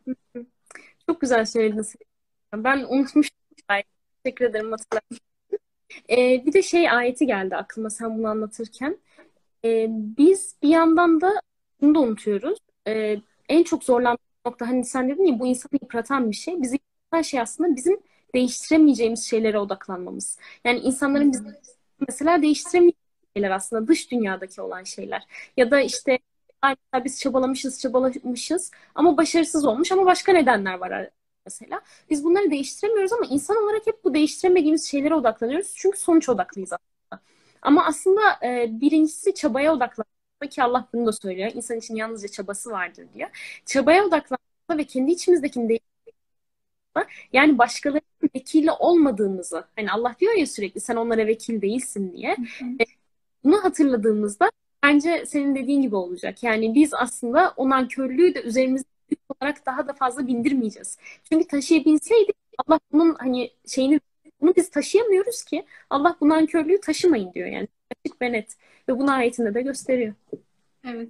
Çok güzel söylediniz. Ben unutmuştum. Teşekkür ederim hatırladım. Ee, bir de şey ayeti geldi aklıma sen bunu anlatırken. Ee, biz bir yandan da bunu da unutuyoruz. Ee, en çok zorlandığımız nokta hani sen dedin ya bu insanı yıpratan bir şey. Bizi yıpratan şey aslında bizim değiştiremeyeceğimiz şeylere odaklanmamız. Yani insanların bizim mesela değiştiremeyeceğimiz şeyler aslında dış dünyadaki olan şeyler. Ya da işte biz çabalamışız çabalamışız ama başarısız olmuş ama başka nedenler var mesela. Biz bunları değiştiremiyoruz ama insan olarak hep bu değiştiremediğimiz şeylere odaklanıyoruz. Çünkü sonuç odaklıyız aslında. Ama aslında e, birincisi çabaya odaklanmak ki Allah bunu da söylüyor. İnsan için yalnızca çabası vardır diyor. Çabaya odaklanmak ve kendi içimizdekini yani başkalarının vekili olmadığımızı hani Allah diyor ya sürekli sen onlara vekil değilsin diye. Hı hı. E, bunu hatırladığımızda bence senin dediğin gibi olacak. Yani biz aslında o nankörlüğü de üzerimizde olarak daha da fazla bindirmeyeceğiz. Çünkü taşıyabilseydik Allah bunun hani şeyini bunu biz taşıyamıyoruz ki Allah bu nankörlüğü taşımayın diyor yani. Açık ve net. Ve bunu ayetinde de gösteriyor. Evet.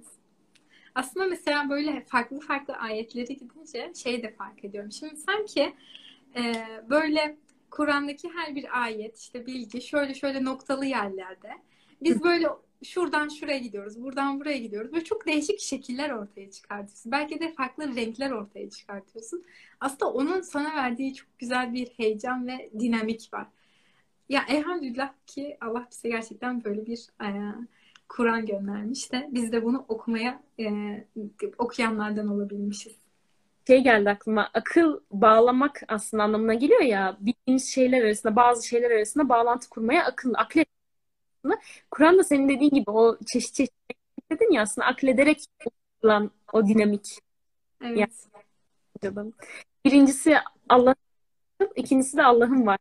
Aslında mesela böyle farklı farklı ayetleri gidince şey de fark ediyorum. Şimdi sanki e, böyle Kur'an'daki her bir ayet işte bilgi şöyle şöyle noktalı yerlerde. Biz böyle şuradan şuraya gidiyoruz, buradan buraya gidiyoruz. Böyle çok değişik şekiller ortaya çıkartıyorsun. Belki de farklı renkler ortaya çıkartıyorsun. Aslında onun sana verdiği çok güzel bir heyecan ve dinamik var. Ya elhamdülillah ki Allah bize gerçekten böyle bir e, Kur'an göndermiş de biz de bunu okumaya e, okuyanlardan olabilmişiz. Şey geldi aklıma akıl bağlamak aslında anlamına geliyor ya bildiğimiz şeyler arasında bazı şeyler arasında bağlantı kurmaya akıl aklet Kur'an da senin dediğin gibi o çeşit çeşit dedin ya aslında aklederek olan o dinamik. Evet. Yani, birincisi Allah ikincisi de Allah'ın var.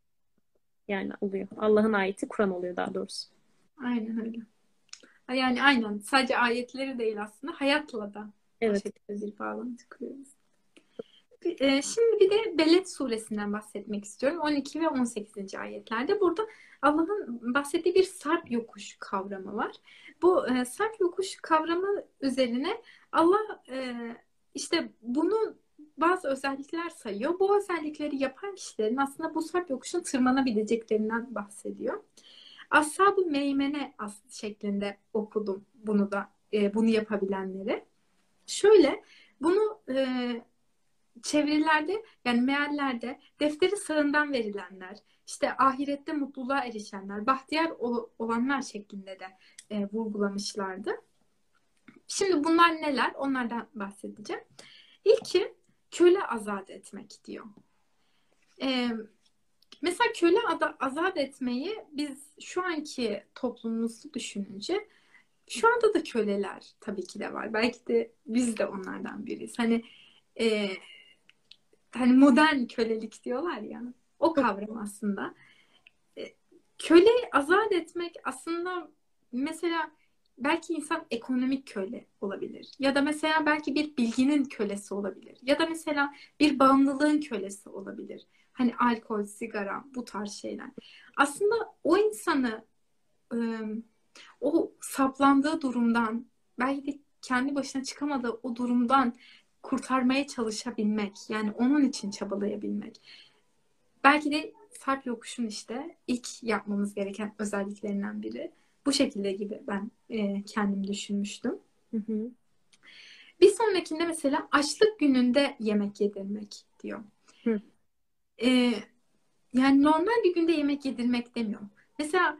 Yani oluyor. Allah'ın ayeti Kur'an oluyor daha doğrusu. Aynen öyle. Yani aynen. Sadece ayetleri değil aslında. Hayatla da evet. bir bağlantı kuruyoruz. E, şimdi bir de Beled suresinden bahsetmek istiyorum. 12 ve 18. ayetlerde. Burada Allah'ın bahsettiği bir sarp yokuş kavramı var. Bu e, sarp yokuş kavramı üzerine Allah e, işte bunu bazı özellikler sayıyor. Bu özellikleri yapan kişilerin aslında bu sarp yokuşun tırmanabileceklerinden bahsediyor. Ashab-ı meymene şeklinde okudum bunu da e, bunu yapabilenleri. Şöyle bunu e, çevirilerde yani meallerde defteri sağından verilenler, işte ahirette mutluluğa erişenler, bahtiyar olanlar şeklinde de e, vurgulamışlardı. Şimdi bunlar neler? Onlardan bahsedeceğim. İlki köle azat etmek diyor. Ee, mesela köle azat etmeyi biz şu anki toplumumuzu düşününce şu anda da köleler tabii ki de var. Belki de biz de onlardan biriyiz. Hani e, hani modern kölelik diyorlar ya. O kavram aslında. E, köle azat etmek aslında mesela belki insan ekonomik köle olabilir. Ya da mesela belki bir bilginin kölesi olabilir. Ya da mesela bir bağımlılığın kölesi olabilir. Hani alkol, sigara, bu tarz şeyler. Aslında o insanı o saplandığı durumdan belki de kendi başına çıkamadığı o durumdan kurtarmaya çalışabilmek. Yani onun için çabalayabilmek. Belki de sarp yokuşun işte ilk yapmamız gereken özelliklerinden biri. Bu şekilde gibi ben e, kendim düşünmüştüm. Hı hı. Bir sonrakinde mesela açlık gününde yemek yedirmek diyor. Hı. E, yani normal bir günde yemek yedirmek demiyor. Mesela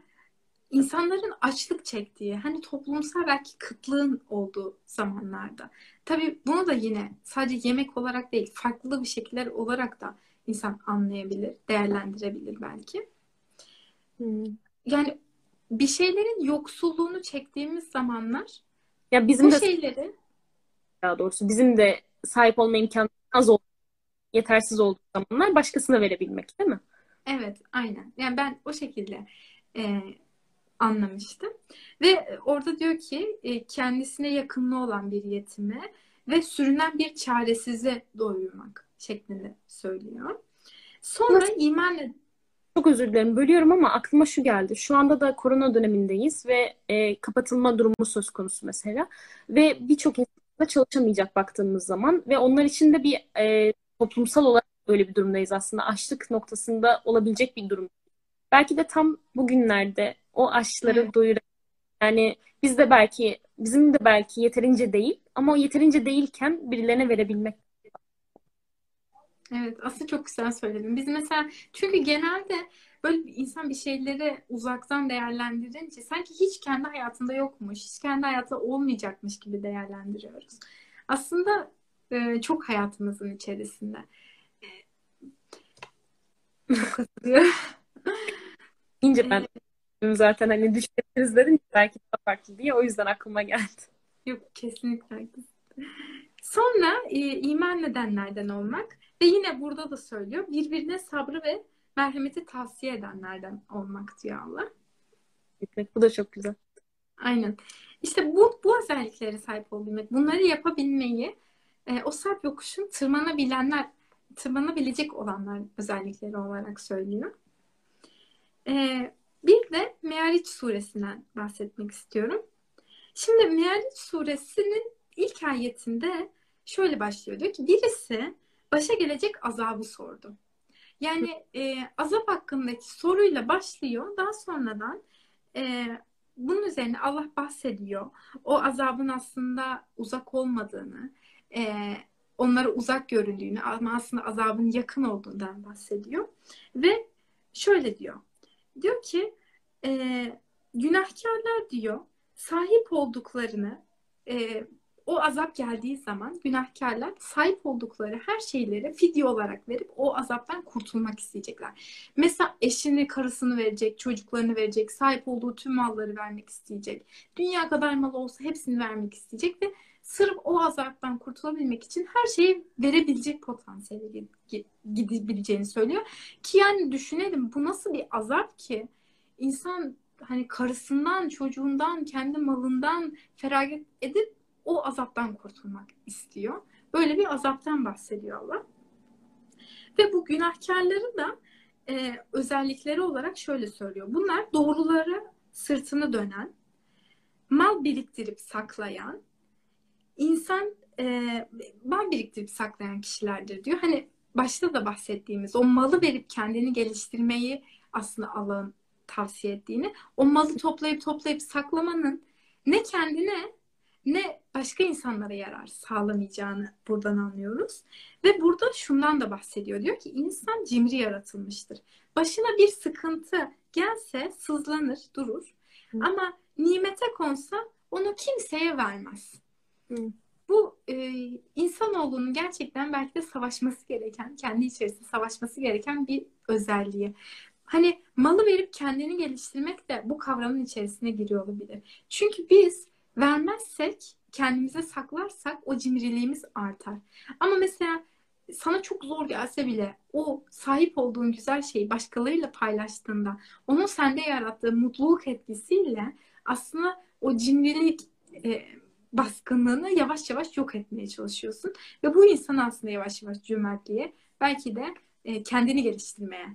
insanların açlık çektiği, hani toplumsal belki kıtlığın olduğu zamanlarda. Tabii bunu da yine sadece yemek olarak değil, farklı bir şekiller olarak da insan anlayabilir, değerlendirebilir belki. Hmm. Yani bir şeylerin yoksulluğunu çektiğimiz zamanlar ya bizim bu de şeyleri daha doğrusu bizim de sahip olma imkanı az olduğu, yetersiz olduğu zamanlar başkasına verebilmek değil mi? Evet, aynen. Yani ben o şekilde e, anlamıştım. Ve orada diyor ki e, kendisine yakınlığı olan bir yetime ve sürünen bir çaresize doyurmak şeklinde söylüyor. Sonra Nasıl? iman çok özür dilerim bölüyorum ama aklıma şu geldi. Şu anda da korona dönemindeyiz ve e, kapatılma durumu söz konusu mesela. Ve birçok insan da çalışamayacak baktığımız zaman ve onlar için de bir e, toplumsal olarak böyle bir durumdayız aslında. Açlık noktasında olabilecek bir durum. Belki de tam bugünlerde o aşıları evet. doyuran yani biz de belki bizim de belki yeterince değil ama o yeterince değilken birilerine verebilmek. Evet aslında çok güzel söyledin. Biz mesela çünkü genelde böyle insan bir şeyleri uzaktan değerlendirince sanki hiç kendi hayatında yokmuş, hiç kendi hayatında olmayacakmış gibi değerlendiriyoruz. Aslında e, çok hayatımızın içerisinde. Çok katılıyorum. İnce ben zaten hani düşünebiliriz dedim belki daha farklı diye o yüzden aklıma geldi. Yok kesinlikle haklısın. Sonra e, iman nedenlerden olmak ve yine burada da söylüyor birbirine sabrı ve merhameti tavsiye edenlerden olmak diyor Allah. Bu da çok güzel. Aynen. İşte bu, bu özelliklere sahip olabilmek, bunları yapabilmeyi e, o sarp yokuşun tırmanabilenler, tırmanabilecek olanlar özellikleri olarak söylüyor. E, bir de Meariç suresinden bahsetmek istiyorum. Şimdi Meariç suresinin ilk ayetinde şöyle başlıyor. Diyor ki birisi başa gelecek azabı sordu. Yani e, azap hakkındaki soruyla başlıyor. Daha sonradan e, bunun üzerine Allah bahsediyor. O azabın aslında uzak olmadığını, e, onlara uzak göründüğünü ama aslında azabın yakın olduğundan bahsediyor. Ve şöyle diyor. Diyor ki e, günahkarlar diyor sahip olduklarını e, o azap geldiği zaman günahkarlar sahip oldukları her şeyleri fidye olarak verip o azaptan kurtulmak isteyecekler. Mesela eşini, karısını verecek, çocuklarını verecek, sahip olduğu tüm malları vermek isteyecek. Dünya kadar mal olsa hepsini vermek isteyecek ve sırf o azaptan kurtulabilmek için her şeyi verebilecek potansiyeli gidebileceğini söylüyor. Ki yani düşünelim bu nasıl bir azap ki insan hani karısından, çocuğundan, kendi malından feragat edip o azaptan kurtulmak istiyor. Böyle bir azaptan bahsediyor Allah. Ve bu günahkarları da e, özellikleri olarak şöyle söylüyor. Bunlar doğruları sırtını dönen, mal biriktirip saklayan, insan e, mal biriktirip saklayan kişilerdir diyor. Hani başta da bahsettiğimiz o malı verip kendini geliştirmeyi aslında Allah'ın tavsiye ettiğini, o malı toplayıp toplayıp saklamanın ne kendine ne başka insanlara yarar sağlamayacağını buradan anlıyoruz. Ve burada şundan da bahsediyor. Diyor ki insan cimri yaratılmıştır. Başına bir sıkıntı gelse sızlanır, durur. Hı. Ama nimete konsa onu kimseye vermez. Bu e, insanoğlunun gerçekten belki de savaşması gereken, kendi içerisinde savaşması gereken bir özelliği. Hani malı verip kendini geliştirmek de bu kavramın içerisine giriyor olabilir. Çünkü biz vermezsek, kendimize saklarsak o cimriliğimiz artar. Ama mesela sana çok zor gelse bile o sahip olduğun güzel şeyi başkalarıyla paylaştığında onun sende yarattığı mutluluk etkisiyle aslında o cimrilik e, baskınlığını yavaş yavaş yok etmeye çalışıyorsun. Ve bu insan aslında yavaş yavaş cömertliğe belki de e, kendini geliştirmeye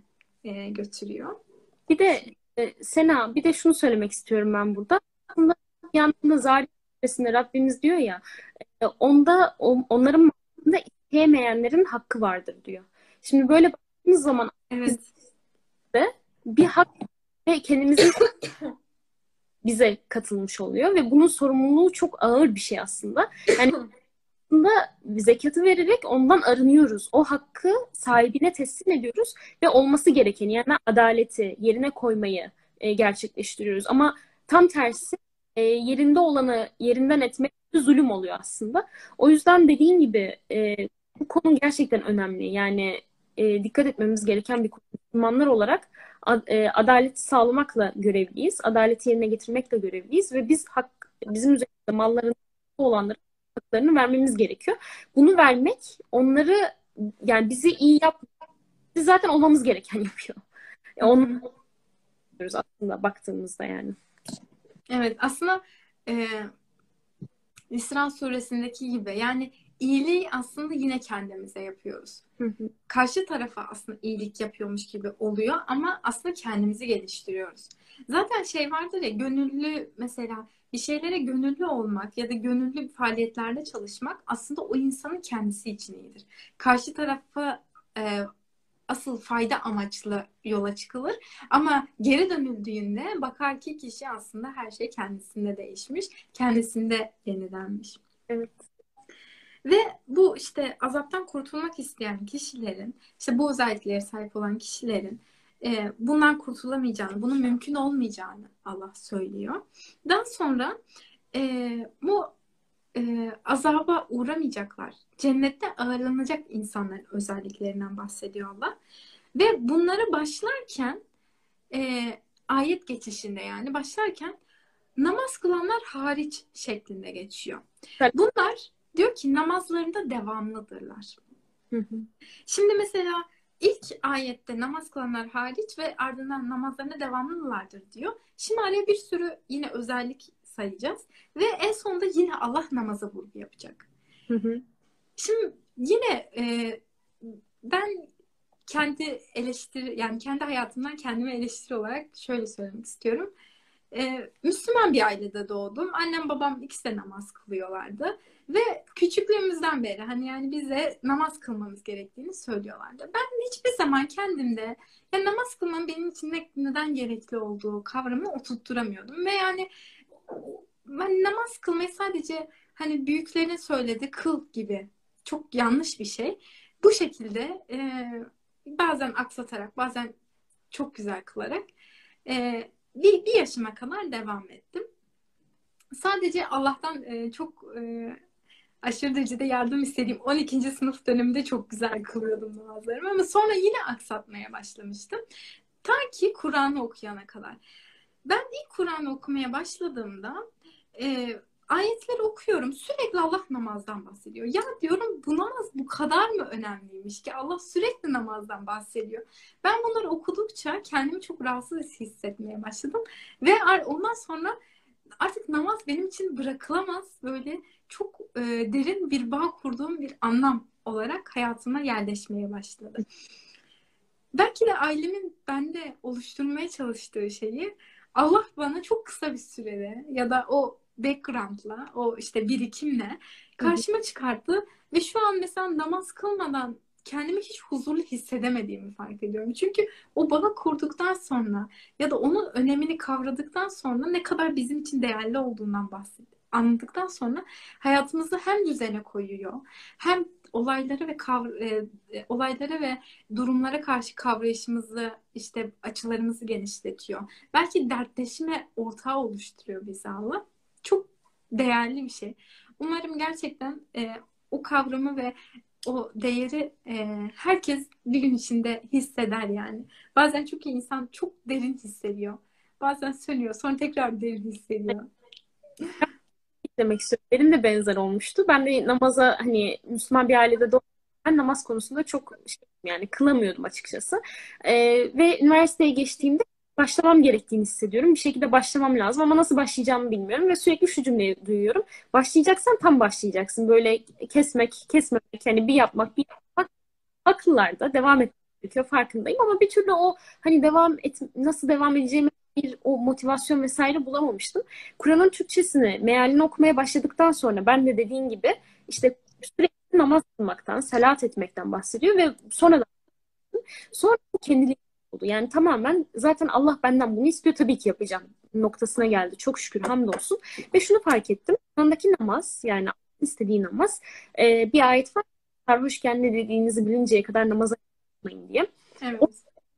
e, götürüyor. Bir de e, Sena bir de şunu söylemek istiyorum ben burada. Aslında yanında Zari suresinde Rabbimiz diyor ya e, onda onların da isteyemeyenlerin hakkı vardır diyor. Şimdi böyle baktığımız zaman evet. bir hak ve kendimizin bize katılmış oluyor ve bunun sorumluluğu çok ağır bir şey aslında. Yani aslında zekatı vererek ondan arınıyoruz. O hakkı sahibine teslim ediyoruz ve olması gerekeni yani adaleti yerine koymayı e, gerçekleştiriyoruz. Ama tam tersi e, yerinde olanı yerinden etmek zulüm oluyor aslında. O yüzden dediğin gibi e, bu konu gerçekten önemli. Yani e, dikkat etmemiz gereken bir konu. Müslümanlar olarak adaleti sağlamakla görevliyiz. Adaleti yerine getirmekle görevliyiz ve biz hak bizim üzerimizde malların olanların haklarını vermemiz gerekiyor. Bunu vermek onları yani bizi iyi yap biz zaten olmamız gereken yapıyor. Yani onu aslında baktığımızda yani. Evet aslında e, İsra suresindeki gibi yani iyiliği aslında yine kendimize yapıyoruz. Karşı tarafa aslında iyilik yapıyormuş gibi oluyor ama aslında kendimizi geliştiriyoruz. Zaten şey vardır ya gönüllü mesela bir şeylere gönüllü olmak ya da gönüllü faaliyetlerde çalışmak aslında o insanın kendisi için iyidir. Karşı tarafa e, asıl fayda amaçlı yola çıkılır. Ama geri dönüldüğünde bakar ki kişi aslında her şey kendisinde değişmiş, kendisinde yenilenmiş. Evet. Ve bu işte azaptan kurtulmak isteyen kişilerin, işte bu özelliklere sahip olan kişilerin e, bundan kurtulamayacağını, bunun mümkün olmayacağını Allah söylüyor. Daha sonra e, bu e, azaba uğramayacaklar. Cennette ağırlanacak insanların özelliklerinden bahsediyor Allah. Ve bunları başlarken e, ayet geçişinde yani başlarken namaz kılanlar hariç şeklinde geçiyor. Bunlar diyor ki namazlarında devamlıdırlar. Şimdi mesela ilk ayette namaz kılanlar hariç ve ardından namazlarına devamlılardır diyor. Şimdi araya bir sürü yine özellik sayacağız. Ve en sonunda yine Allah namaza vurgu yapacak. Hı hı. Şimdi yine e, ben kendi eleştiri yani kendi hayatımdan kendime eleştiri olarak şöyle söylemek istiyorum. Ee, Müslüman bir ailede doğdum. Annem babam ikisi de namaz kılıyorlardı. Ve küçüklüğümüzden beri hani yani bize namaz kılmamız gerektiğini söylüyorlardı. Ben hiçbir zaman kendimde yani namaz kılmanın benim için ne, neden gerekli olduğu kavramını oturtturamıyordum. Ve yani ben namaz kılmayı sadece hani büyüklerin söyledi kıl gibi çok yanlış bir şey. Bu şekilde e, bazen aksatarak bazen çok güzel kılarak e, bir, bir yaşıma kadar devam ettim. Sadece Allah'tan e, çok e, aşırı derecede yardım istediğim 12. sınıf döneminde çok güzel kılıyordum namazlarımı ama sonra yine aksatmaya başlamıştım. Ta ki Kur'an'ı okuyana kadar. Ben ilk Kur'an'ı okumaya başladığımda e, ayetleri okuyorum. Sürekli Allah namazdan bahsediyor. Ya diyorum bu namaz bu kadar mı önemliymiş ki Allah sürekli namazdan bahsediyor. Ben bunları okudukça kendimi çok rahatsız hissetmeye başladım. Ve ondan sonra artık namaz benim için bırakılamaz böyle çok e, derin bir bağ kurduğum bir anlam olarak hayatıma yerleşmeye başladı. Belki de ailemin bende oluşturmaya çalıştığı şeyi Allah bana çok kısa bir sürede ya da o background'la, o işte birikimle karşıma çıkarttı ve şu an mesela namaz kılmadan kendimi hiç huzurlu hissedemediğimi fark ediyorum. Çünkü o bağı kurduktan sonra ya da onun önemini kavradıktan sonra ne kadar bizim için değerli olduğundan bahsediyor. Anladıktan sonra hayatımızı hem düzene koyuyor, hem olayları ve kavr e, e, olaylara ve durumlara karşı kavrayışımızı işte açılarımızı genişletiyor. Belki dertleşme ortağı oluşturuyor bize Allah çok değerli bir şey. Umarım gerçekten e, o kavramı ve o değeri e, herkes bir gün içinde hisseder yani. Bazen iyi insan çok derin hissediyor. Bazen sönüyor sonra tekrar derin hissediyor. demek istiyorum. Benim de benzer olmuştu. Ben de namaza hani Müslüman bir ailede doğdum. Ben namaz konusunda çok şey, yani kılamıyordum açıkçası. Ee, ve üniversiteye geçtiğimde başlamam gerektiğini hissediyorum. Bir şekilde başlamam lazım ama nasıl başlayacağımı bilmiyorum ve sürekli şu cümleyi duyuyorum. Başlayacaksan tam başlayacaksın. Böyle kesmek, kesmemek, yani bir yapmak, bir yapmak akıllarda devam etmek gerekiyor farkındayım ama bir türlü o hani devam et nasıl devam edeceğimi bir o motivasyon vesaire bulamamıştım. Kur'an'ın Türkçesini, mealini okumaya başladıktan sonra ben de dediğin gibi işte sürekli namaz kılmaktan, salat etmekten bahsediyor ve sonra da sonra kendiliğinden oldu. Yani tamamen zaten Allah benden bunu istiyor tabii ki yapacağım noktasına geldi. Çok şükür hamdolsun. Ve şunu fark ettim. Andaki namaz yani istediği namaz e, bir ayet var. Sarhoşken ne dediğinizi bilinceye kadar namaza yapmayın diye. Evet. O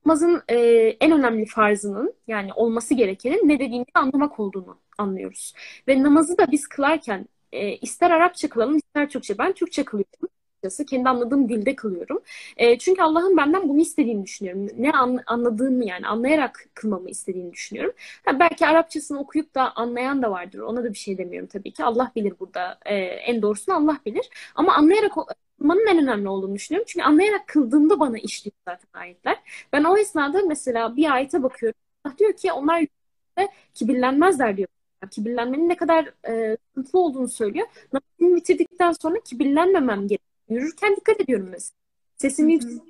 namazın e, en önemli farzının yani olması gerekenin ne dediğini anlamak olduğunu anlıyoruz. Ve namazı da biz kılarken e, ister Arapça kılalım ister Türkçe. Ben Türkçe kılıyorum açıkçası. Kendi anladığım dilde kılıyorum. E, çünkü Allah'ın benden bunu istediğini düşünüyorum. Ne an, anladığımı yani anlayarak kılmamı istediğini düşünüyorum. Ha, belki Arapçasını okuyup da anlayan da vardır. Ona da bir şey demiyorum tabii ki. Allah bilir burada. E, en doğrusunu Allah bilir. Ama anlayarak kılmanın en önemli olduğunu düşünüyorum. Çünkü anlayarak kıldığımda bana işliyor zaten ayetler. Ben o esnada mesela bir ayete bakıyorum. Allah diyor ki onlar kibirlenmezler diyor kibirlenmenin ne kadar e, sıkıntılı olduğunu söylüyor. Namazını bitirdikten sonra kibirlenmemem gerekiyor. Yürürken dikkat ediyorum mesela. Sesimi yüksek,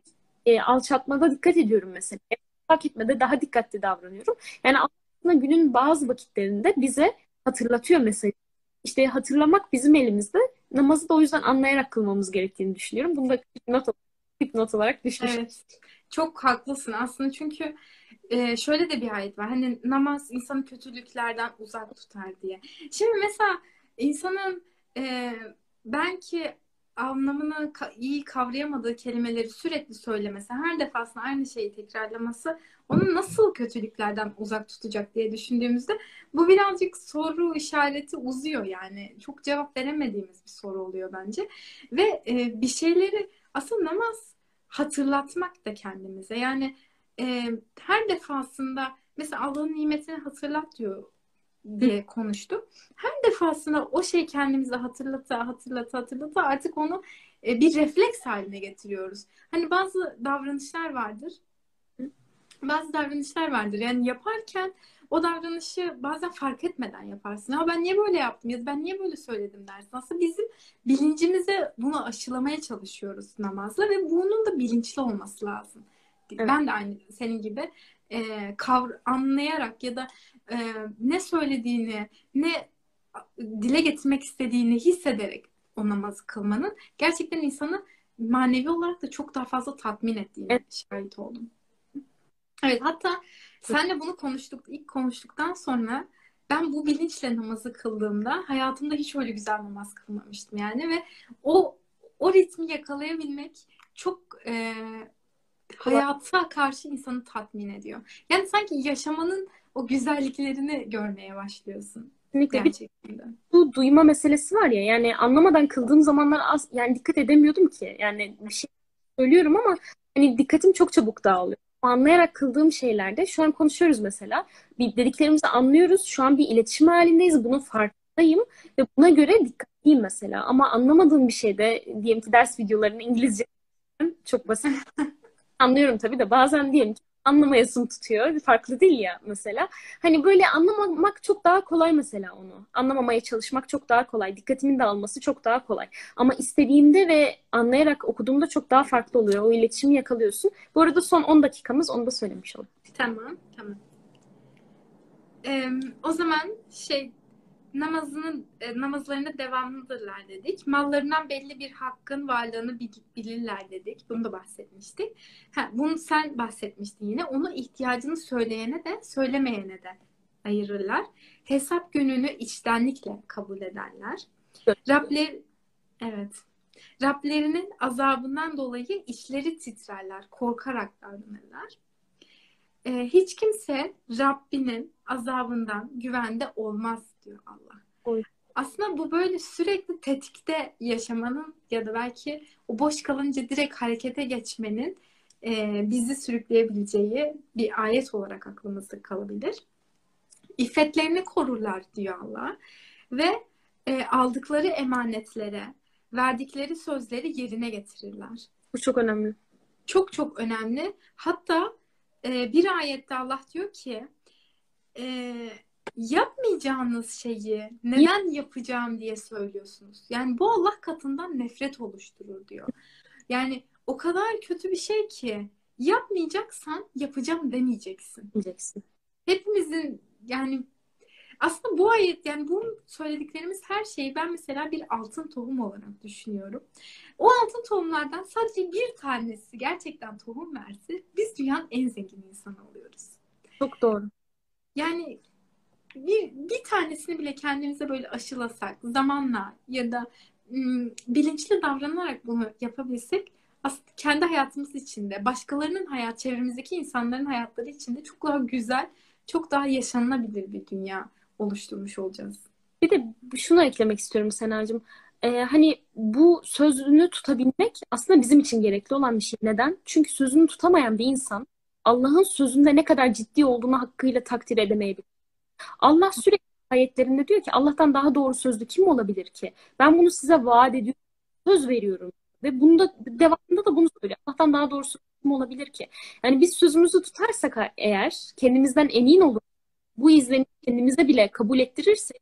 e, alçaltmada dikkat ediyorum mesela. Fark etmede daha dikkatli davranıyorum. Yani aslında günün bazı vakitlerinde bize hatırlatıyor mesela. İşte hatırlamak bizim elimizde. Namazı da o yüzden anlayarak kılmamız gerektiğini düşünüyorum. Bunu da not, not olarak düşmüşüm. Evet. Çok haklısın aslında çünkü e, şöyle de bir ayet var. Hani namaz insanı kötülüklerden uzak tutar diye. Şimdi mesela insanın e, belki anlamını iyi kavrayamadığı kelimeleri sürekli söylemesi, her defasında aynı şeyi tekrarlaması onu nasıl kötülüklerden uzak tutacak diye düşündüğümüzde bu birazcık soru işareti uzuyor yani. Çok cevap veremediğimiz bir soru oluyor bence. Ve e, bir şeyleri aslında namaz hatırlatmak da kendimize. Yani e, her defasında mesela Allah'ın nimetini hatırlat diyor diye konuştuk. Her defasında o şey kendimize hatırlata hatırlata hatırlata artık onu e, bir refleks haline getiriyoruz. Hani bazı davranışlar vardır. Bazı davranışlar vardır. Yani yaparken o davranışı bazen fark etmeden yaparsın. Ya ben niye böyle yaptım ya ben niye böyle söyledim dersin. Aslında bizim bilincimize bunu aşılamaya çalışıyoruz namazla ve bunun da bilinçli olması lazım. Evet. Ben de aynı senin gibi e, kavr anlayarak ya da e, ne söylediğini, ne dile getirmek istediğini hissederek o namazı kılmanın gerçekten insanı manevi olarak da çok daha fazla tatmin ettiğini evet. şahit oldum. Evet hatta senle bunu konuştuk ilk konuştuktan sonra ben bu bilinçle namazı kıldığımda hayatımda hiç öyle güzel namaz kılmamıştım yani ve o o ritmi yakalayabilmek çok e, hayata karşı insanı tatmin ediyor. Yani sanki yaşamanın o güzelliklerini görmeye başlıyorsun. Kesinlikle. Gerçekten. Bu duyma meselesi var ya yani anlamadan kıldığım zamanlar az yani dikkat edemiyordum ki. Yani bir şey söylüyorum ama hani dikkatim çok çabuk dağılıyor. Anlayarak kıldığım şeylerde şu an konuşuyoruz mesela. Bir dediklerimizi anlıyoruz. Şu an bir iletişim halindeyiz. Bunun farkındayım ve buna göre dikkatliyim mesela. Ama anlamadığım bir şeyde diyelim ki ders videolarını İngilizce çok basit. Anlıyorum tabii de bazen diyelim ki anlamayasın tutuyor. Farklı değil ya mesela. Hani böyle anlamamak çok daha kolay mesela onu. Anlamamaya çalışmak çok daha kolay. Dikkatimin dağılması çok daha kolay. Ama istediğimde ve anlayarak okuduğumda çok daha farklı oluyor. O iletişimi yakalıyorsun. Bu arada son 10 dakikamız onu da söylemiş oldum. Tamam, tamam. Ee, o zaman şey namazının e, namazlarında devamlıdırlar dedik. Mallarından belli bir hakkın varlığını bilirler dedik. Bunu da bahsetmiştik. Ha, bunu sen bahsetmiştin yine. Onu ihtiyacını söyleyene de söylemeyene de ayırırlar. Hesap gününü içtenlikle kabul ederler. Rabler evet. Rablerinin azabından dolayı içleri titrerler, korkarak davranırlar. Ee, hiç kimse Rabbinin azabından güvende olmaz diyor Allah. Oy. Aslında bu böyle sürekli tetikte yaşamanın ya da belki o boş kalınca direkt harekete geçmenin e, bizi sürükleyebileceği bir ayet olarak aklımızda kalabilir. İffetlerini korurlar diyor Allah ve e, aldıkları emanetlere, verdikleri sözleri yerine getirirler. Bu çok önemli. Çok çok önemli. Hatta e, bir ayette Allah diyor ki e, yapmayacağınız şeyi neden yapacağım diye söylüyorsunuz. Yani bu Allah katından nefret oluşturur diyor. Yani o kadar kötü bir şey ki yapmayacaksan yapacağım demeyeceksin. Diyeceksin. Hepimizin yani aslında bu ayet yani bu söylediklerimiz her şeyi ben mesela bir altın tohum olarak düşünüyorum. O altın tohumlardan sadece bir tanesi gerçekten tohum verse biz dünyanın en zengin insanı oluyoruz. Çok doğru. Yani bir, bir tanesini bile kendimize böyle aşılasak zamanla ya da ım, bilinçli davranarak bunu yapabilsek aslında kendi hayatımız içinde, başkalarının hayat, çevremizdeki insanların hayatları içinde çok daha güzel, çok daha yaşanılabilir bir dünya oluşturmuş olacağız. Bir de şunu eklemek istiyorum Senacığım. Ee, hani bu sözünü tutabilmek aslında bizim için gerekli olan bir şey. Neden? Çünkü sözünü tutamayan bir insan Allah'ın sözünde ne kadar ciddi olduğunu hakkıyla takdir edemeyebilir. Allah sürekli ayetlerinde diyor ki Allah'tan daha doğru sözlü kim olabilir ki? Ben bunu size vaat ediyorum, söz veriyorum. Ve bunda devamında da bunu söylüyor. Allah'tan daha doğrusu kim olabilir ki? Yani biz sözümüzü tutarsak eğer kendimizden emin olur bu izlenimi kendimize bile kabul ettirirsek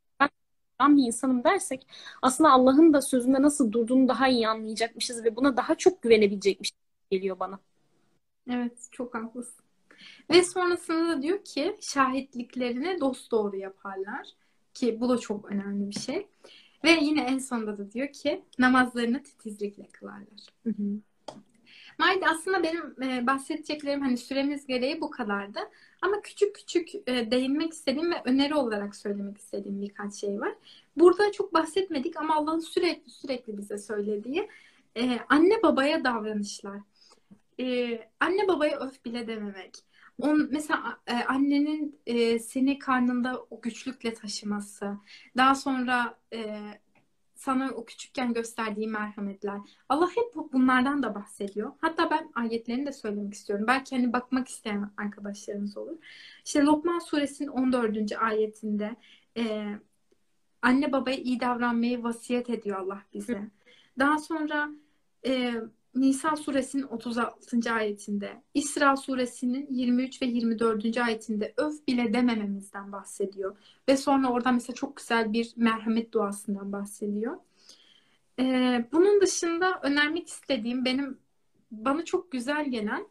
ben bir insanım dersek aslında Allah'ın da sözünde nasıl durduğunu daha iyi anlayacakmışız ve buna daha çok güvenebilecekmiş geliyor bana. Evet çok haklısın. Ve sonrasında da diyor ki şahitliklerini dost doğru yaparlar. Ki bu da çok önemli bir şey. Ve yine en sonunda da diyor ki namazlarını titizlikle kılarlar. Hı hı. Maydi aslında benim e, bahsedeceklerim hani süremiz gereği bu kadardı. Ama küçük küçük e, değinmek istediğim ve öneri olarak söylemek istediğim birkaç şey var. Burada çok bahsetmedik ama Allah'ın sürekli sürekli bize söylediği e, anne babaya davranışlar. E, anne babaya öf bile dememek. On, mesela e, annenin e, seni karnında o güçlükle taşıması, daha sonra e, sana o küçükken gösterdiği merhametler. Allah hep bunlardan da bahsediyor. Hatta ben ayetlerini de söylemek istiyorum. Belki hani bakmak isteyen arkadaşlarımız olur. İşte Lokman suresinin 14. ayetinde e, anne babaya iyi davranmayı vasiyet ediyor Allah bize. Daha sonra e, Nisa suresinin 36. ayetinde, İsra suresinin 23 ve 24. ayetinde öf bile demememizden bahsediyor. Ve sonra orada mesela çok güzel bir merhamet duasından bahsediyor. Ee, bunun dışında önermek istediğim benim bana çok güzel gelen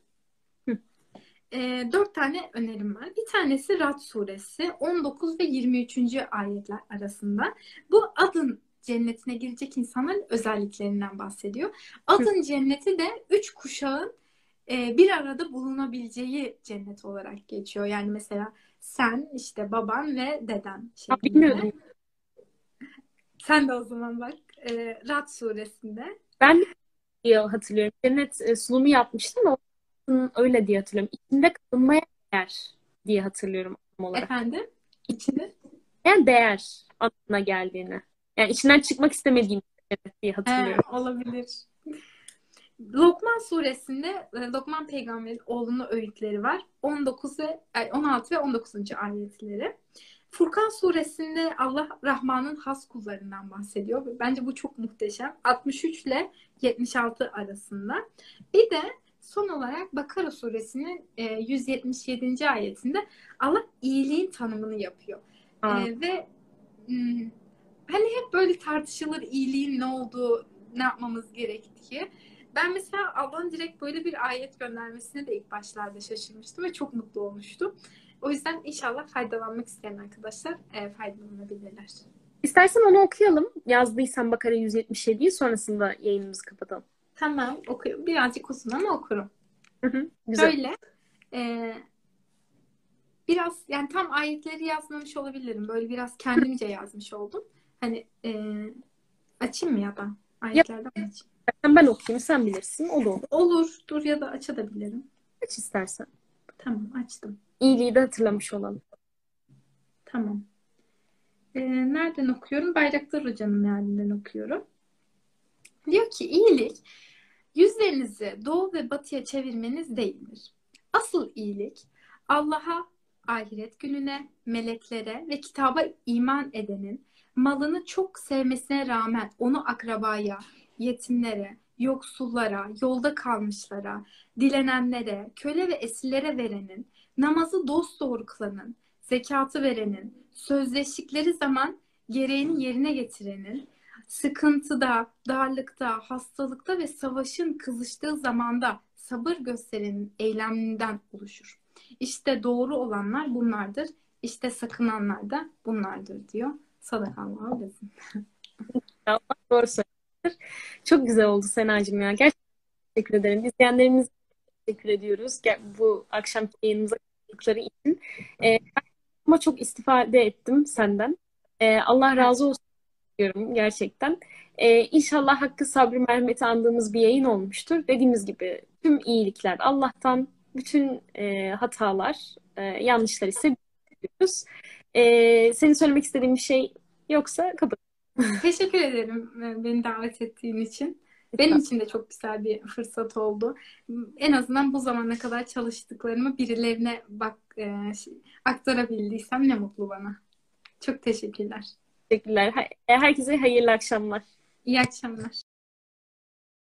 e, dört tane önerim var. Bir tanesi Rad suresi 19 ve 23. ayetler arasında. Bu adın cennetine girecek insanların özelliklerinden bahsediyor. Adın cenneti de üç kuşağın e, bir arada bulunabileceği cennet olarak geçiyor. Yani mesela sen, işte baban ve deden. Ha, bilmiyordum. Sen de o zaman bak. E, Rad suresinde. Ben diye hatırlıyorum. Cennet e, sunumu yapmıştım ama öyle diye hatırlıyorum. İçinde kalınmaya değer diye hatırlıyorum olarak. Efendim? İçinde? Yani değer anlamına geldiğini. Yani içinden çıkmak istemediğim diye hatırlıyorum. He, olabilir. Lokman suresinde e, Lokman peygamberin oğlunun öğütleri var. 19 ve 16 ve 19. ayetleri. Furkan suresinde Allah Rahman'ın has kullarından bahsediyor. Bence bu çok muhteşem. 63 ile 76 arasında. Bir de son olarak Bakara suresinin 177. ayetinde Allah iyiliğin tanımını yapıyor. Ee, ve hmm, hani hep böyle tartışılır iyiliğin ne olduğu, ne yapmamız gerektiği. Ben mesela Allah'ın direkt böyle bir ayet göndermesine de ilk başlarda şaşırmıştım ve çok mutlu olmuştum. O yüzden inşallah faydalanmak isteyen arkadaşlar e, faydalanabilirler. İstersen onu okuyalım. Yazdıysan Bakara 177'yi sonrasında yayınımızı kapatalım. Tamam okuyorum. Birazcık uzun ama okurum. Hı hı, güzel. Böyle e, biraz yani tam ayetleri yazmamış olabilirim. Böyle biraz kendimce yazmış oldum. Hani e, açayım mı ya da ayetlerden açayım. Ben okuyayım sen bilirsin. O da olur. Olur. Dur ya da açabilirim. Aç istersen. Tamam açtım. İyiliği de hatırlamış olalım. Tamam. Ee, nereden okuyorum? Bayraktar Hoca'nın mealinden okuyorum. Diyor ki iyilik yüzlerinizi doğu ve batıya çevirmeniz değildir. Asıl iyilik Allah'a, ahiret gününe, meleklere ve kitaba iman edenin malını çok sevmesine rağmen onu akrabaya, yetimlere, yoksullara, yolda kalmışlara, dilenenlere, köle ve esirlere verenin, namazı dosdoğru kılanın, zekatı verenin, sözleştikleri zaman gereğini yerine getirenin, sıkıntıda, darlıkta, hastalıkta ve savaşın kızıştığı zamanda sabır gösterenin eyleminden oluşur. İşte doğru olanlar bunlardır. İşte sakınanlar da bunlardır diyor. Sadakallahu aleyhi. Allah doğru söylüyor. Çok güzel oldu Senacığım ya. Gerçekten teşekkür ederim. İzleyenlerimize teşekkür ediyoruz. Bu akşam yayınımıza katıldıkları için. Ee, ama çok istifade ettim senden. Ee, Allah razı olsun diyorum gerçekten. Ee, inşallah hakkı sabrı merhameti andığımız bir yayın olmuştur. Dediğimiz gibi tüm iyilikler Allah'tan, bütün e, hatalar, e, yanlışlar ise biliyoruz. E, senin söylemek istediğin bir şey yoksa kapat. Teşekkür ederim e, beni davet ettiğin için. Benim için de çok güzel bir fırsat oldu. En azından bu zamana kadar çalıştıklarımı birilerine bak e, aktarabildiysem ne mutlu bana. Çok teşekkürler. Teşekkürler. Herkese hayırlı akşamlar. İyi akşamlar.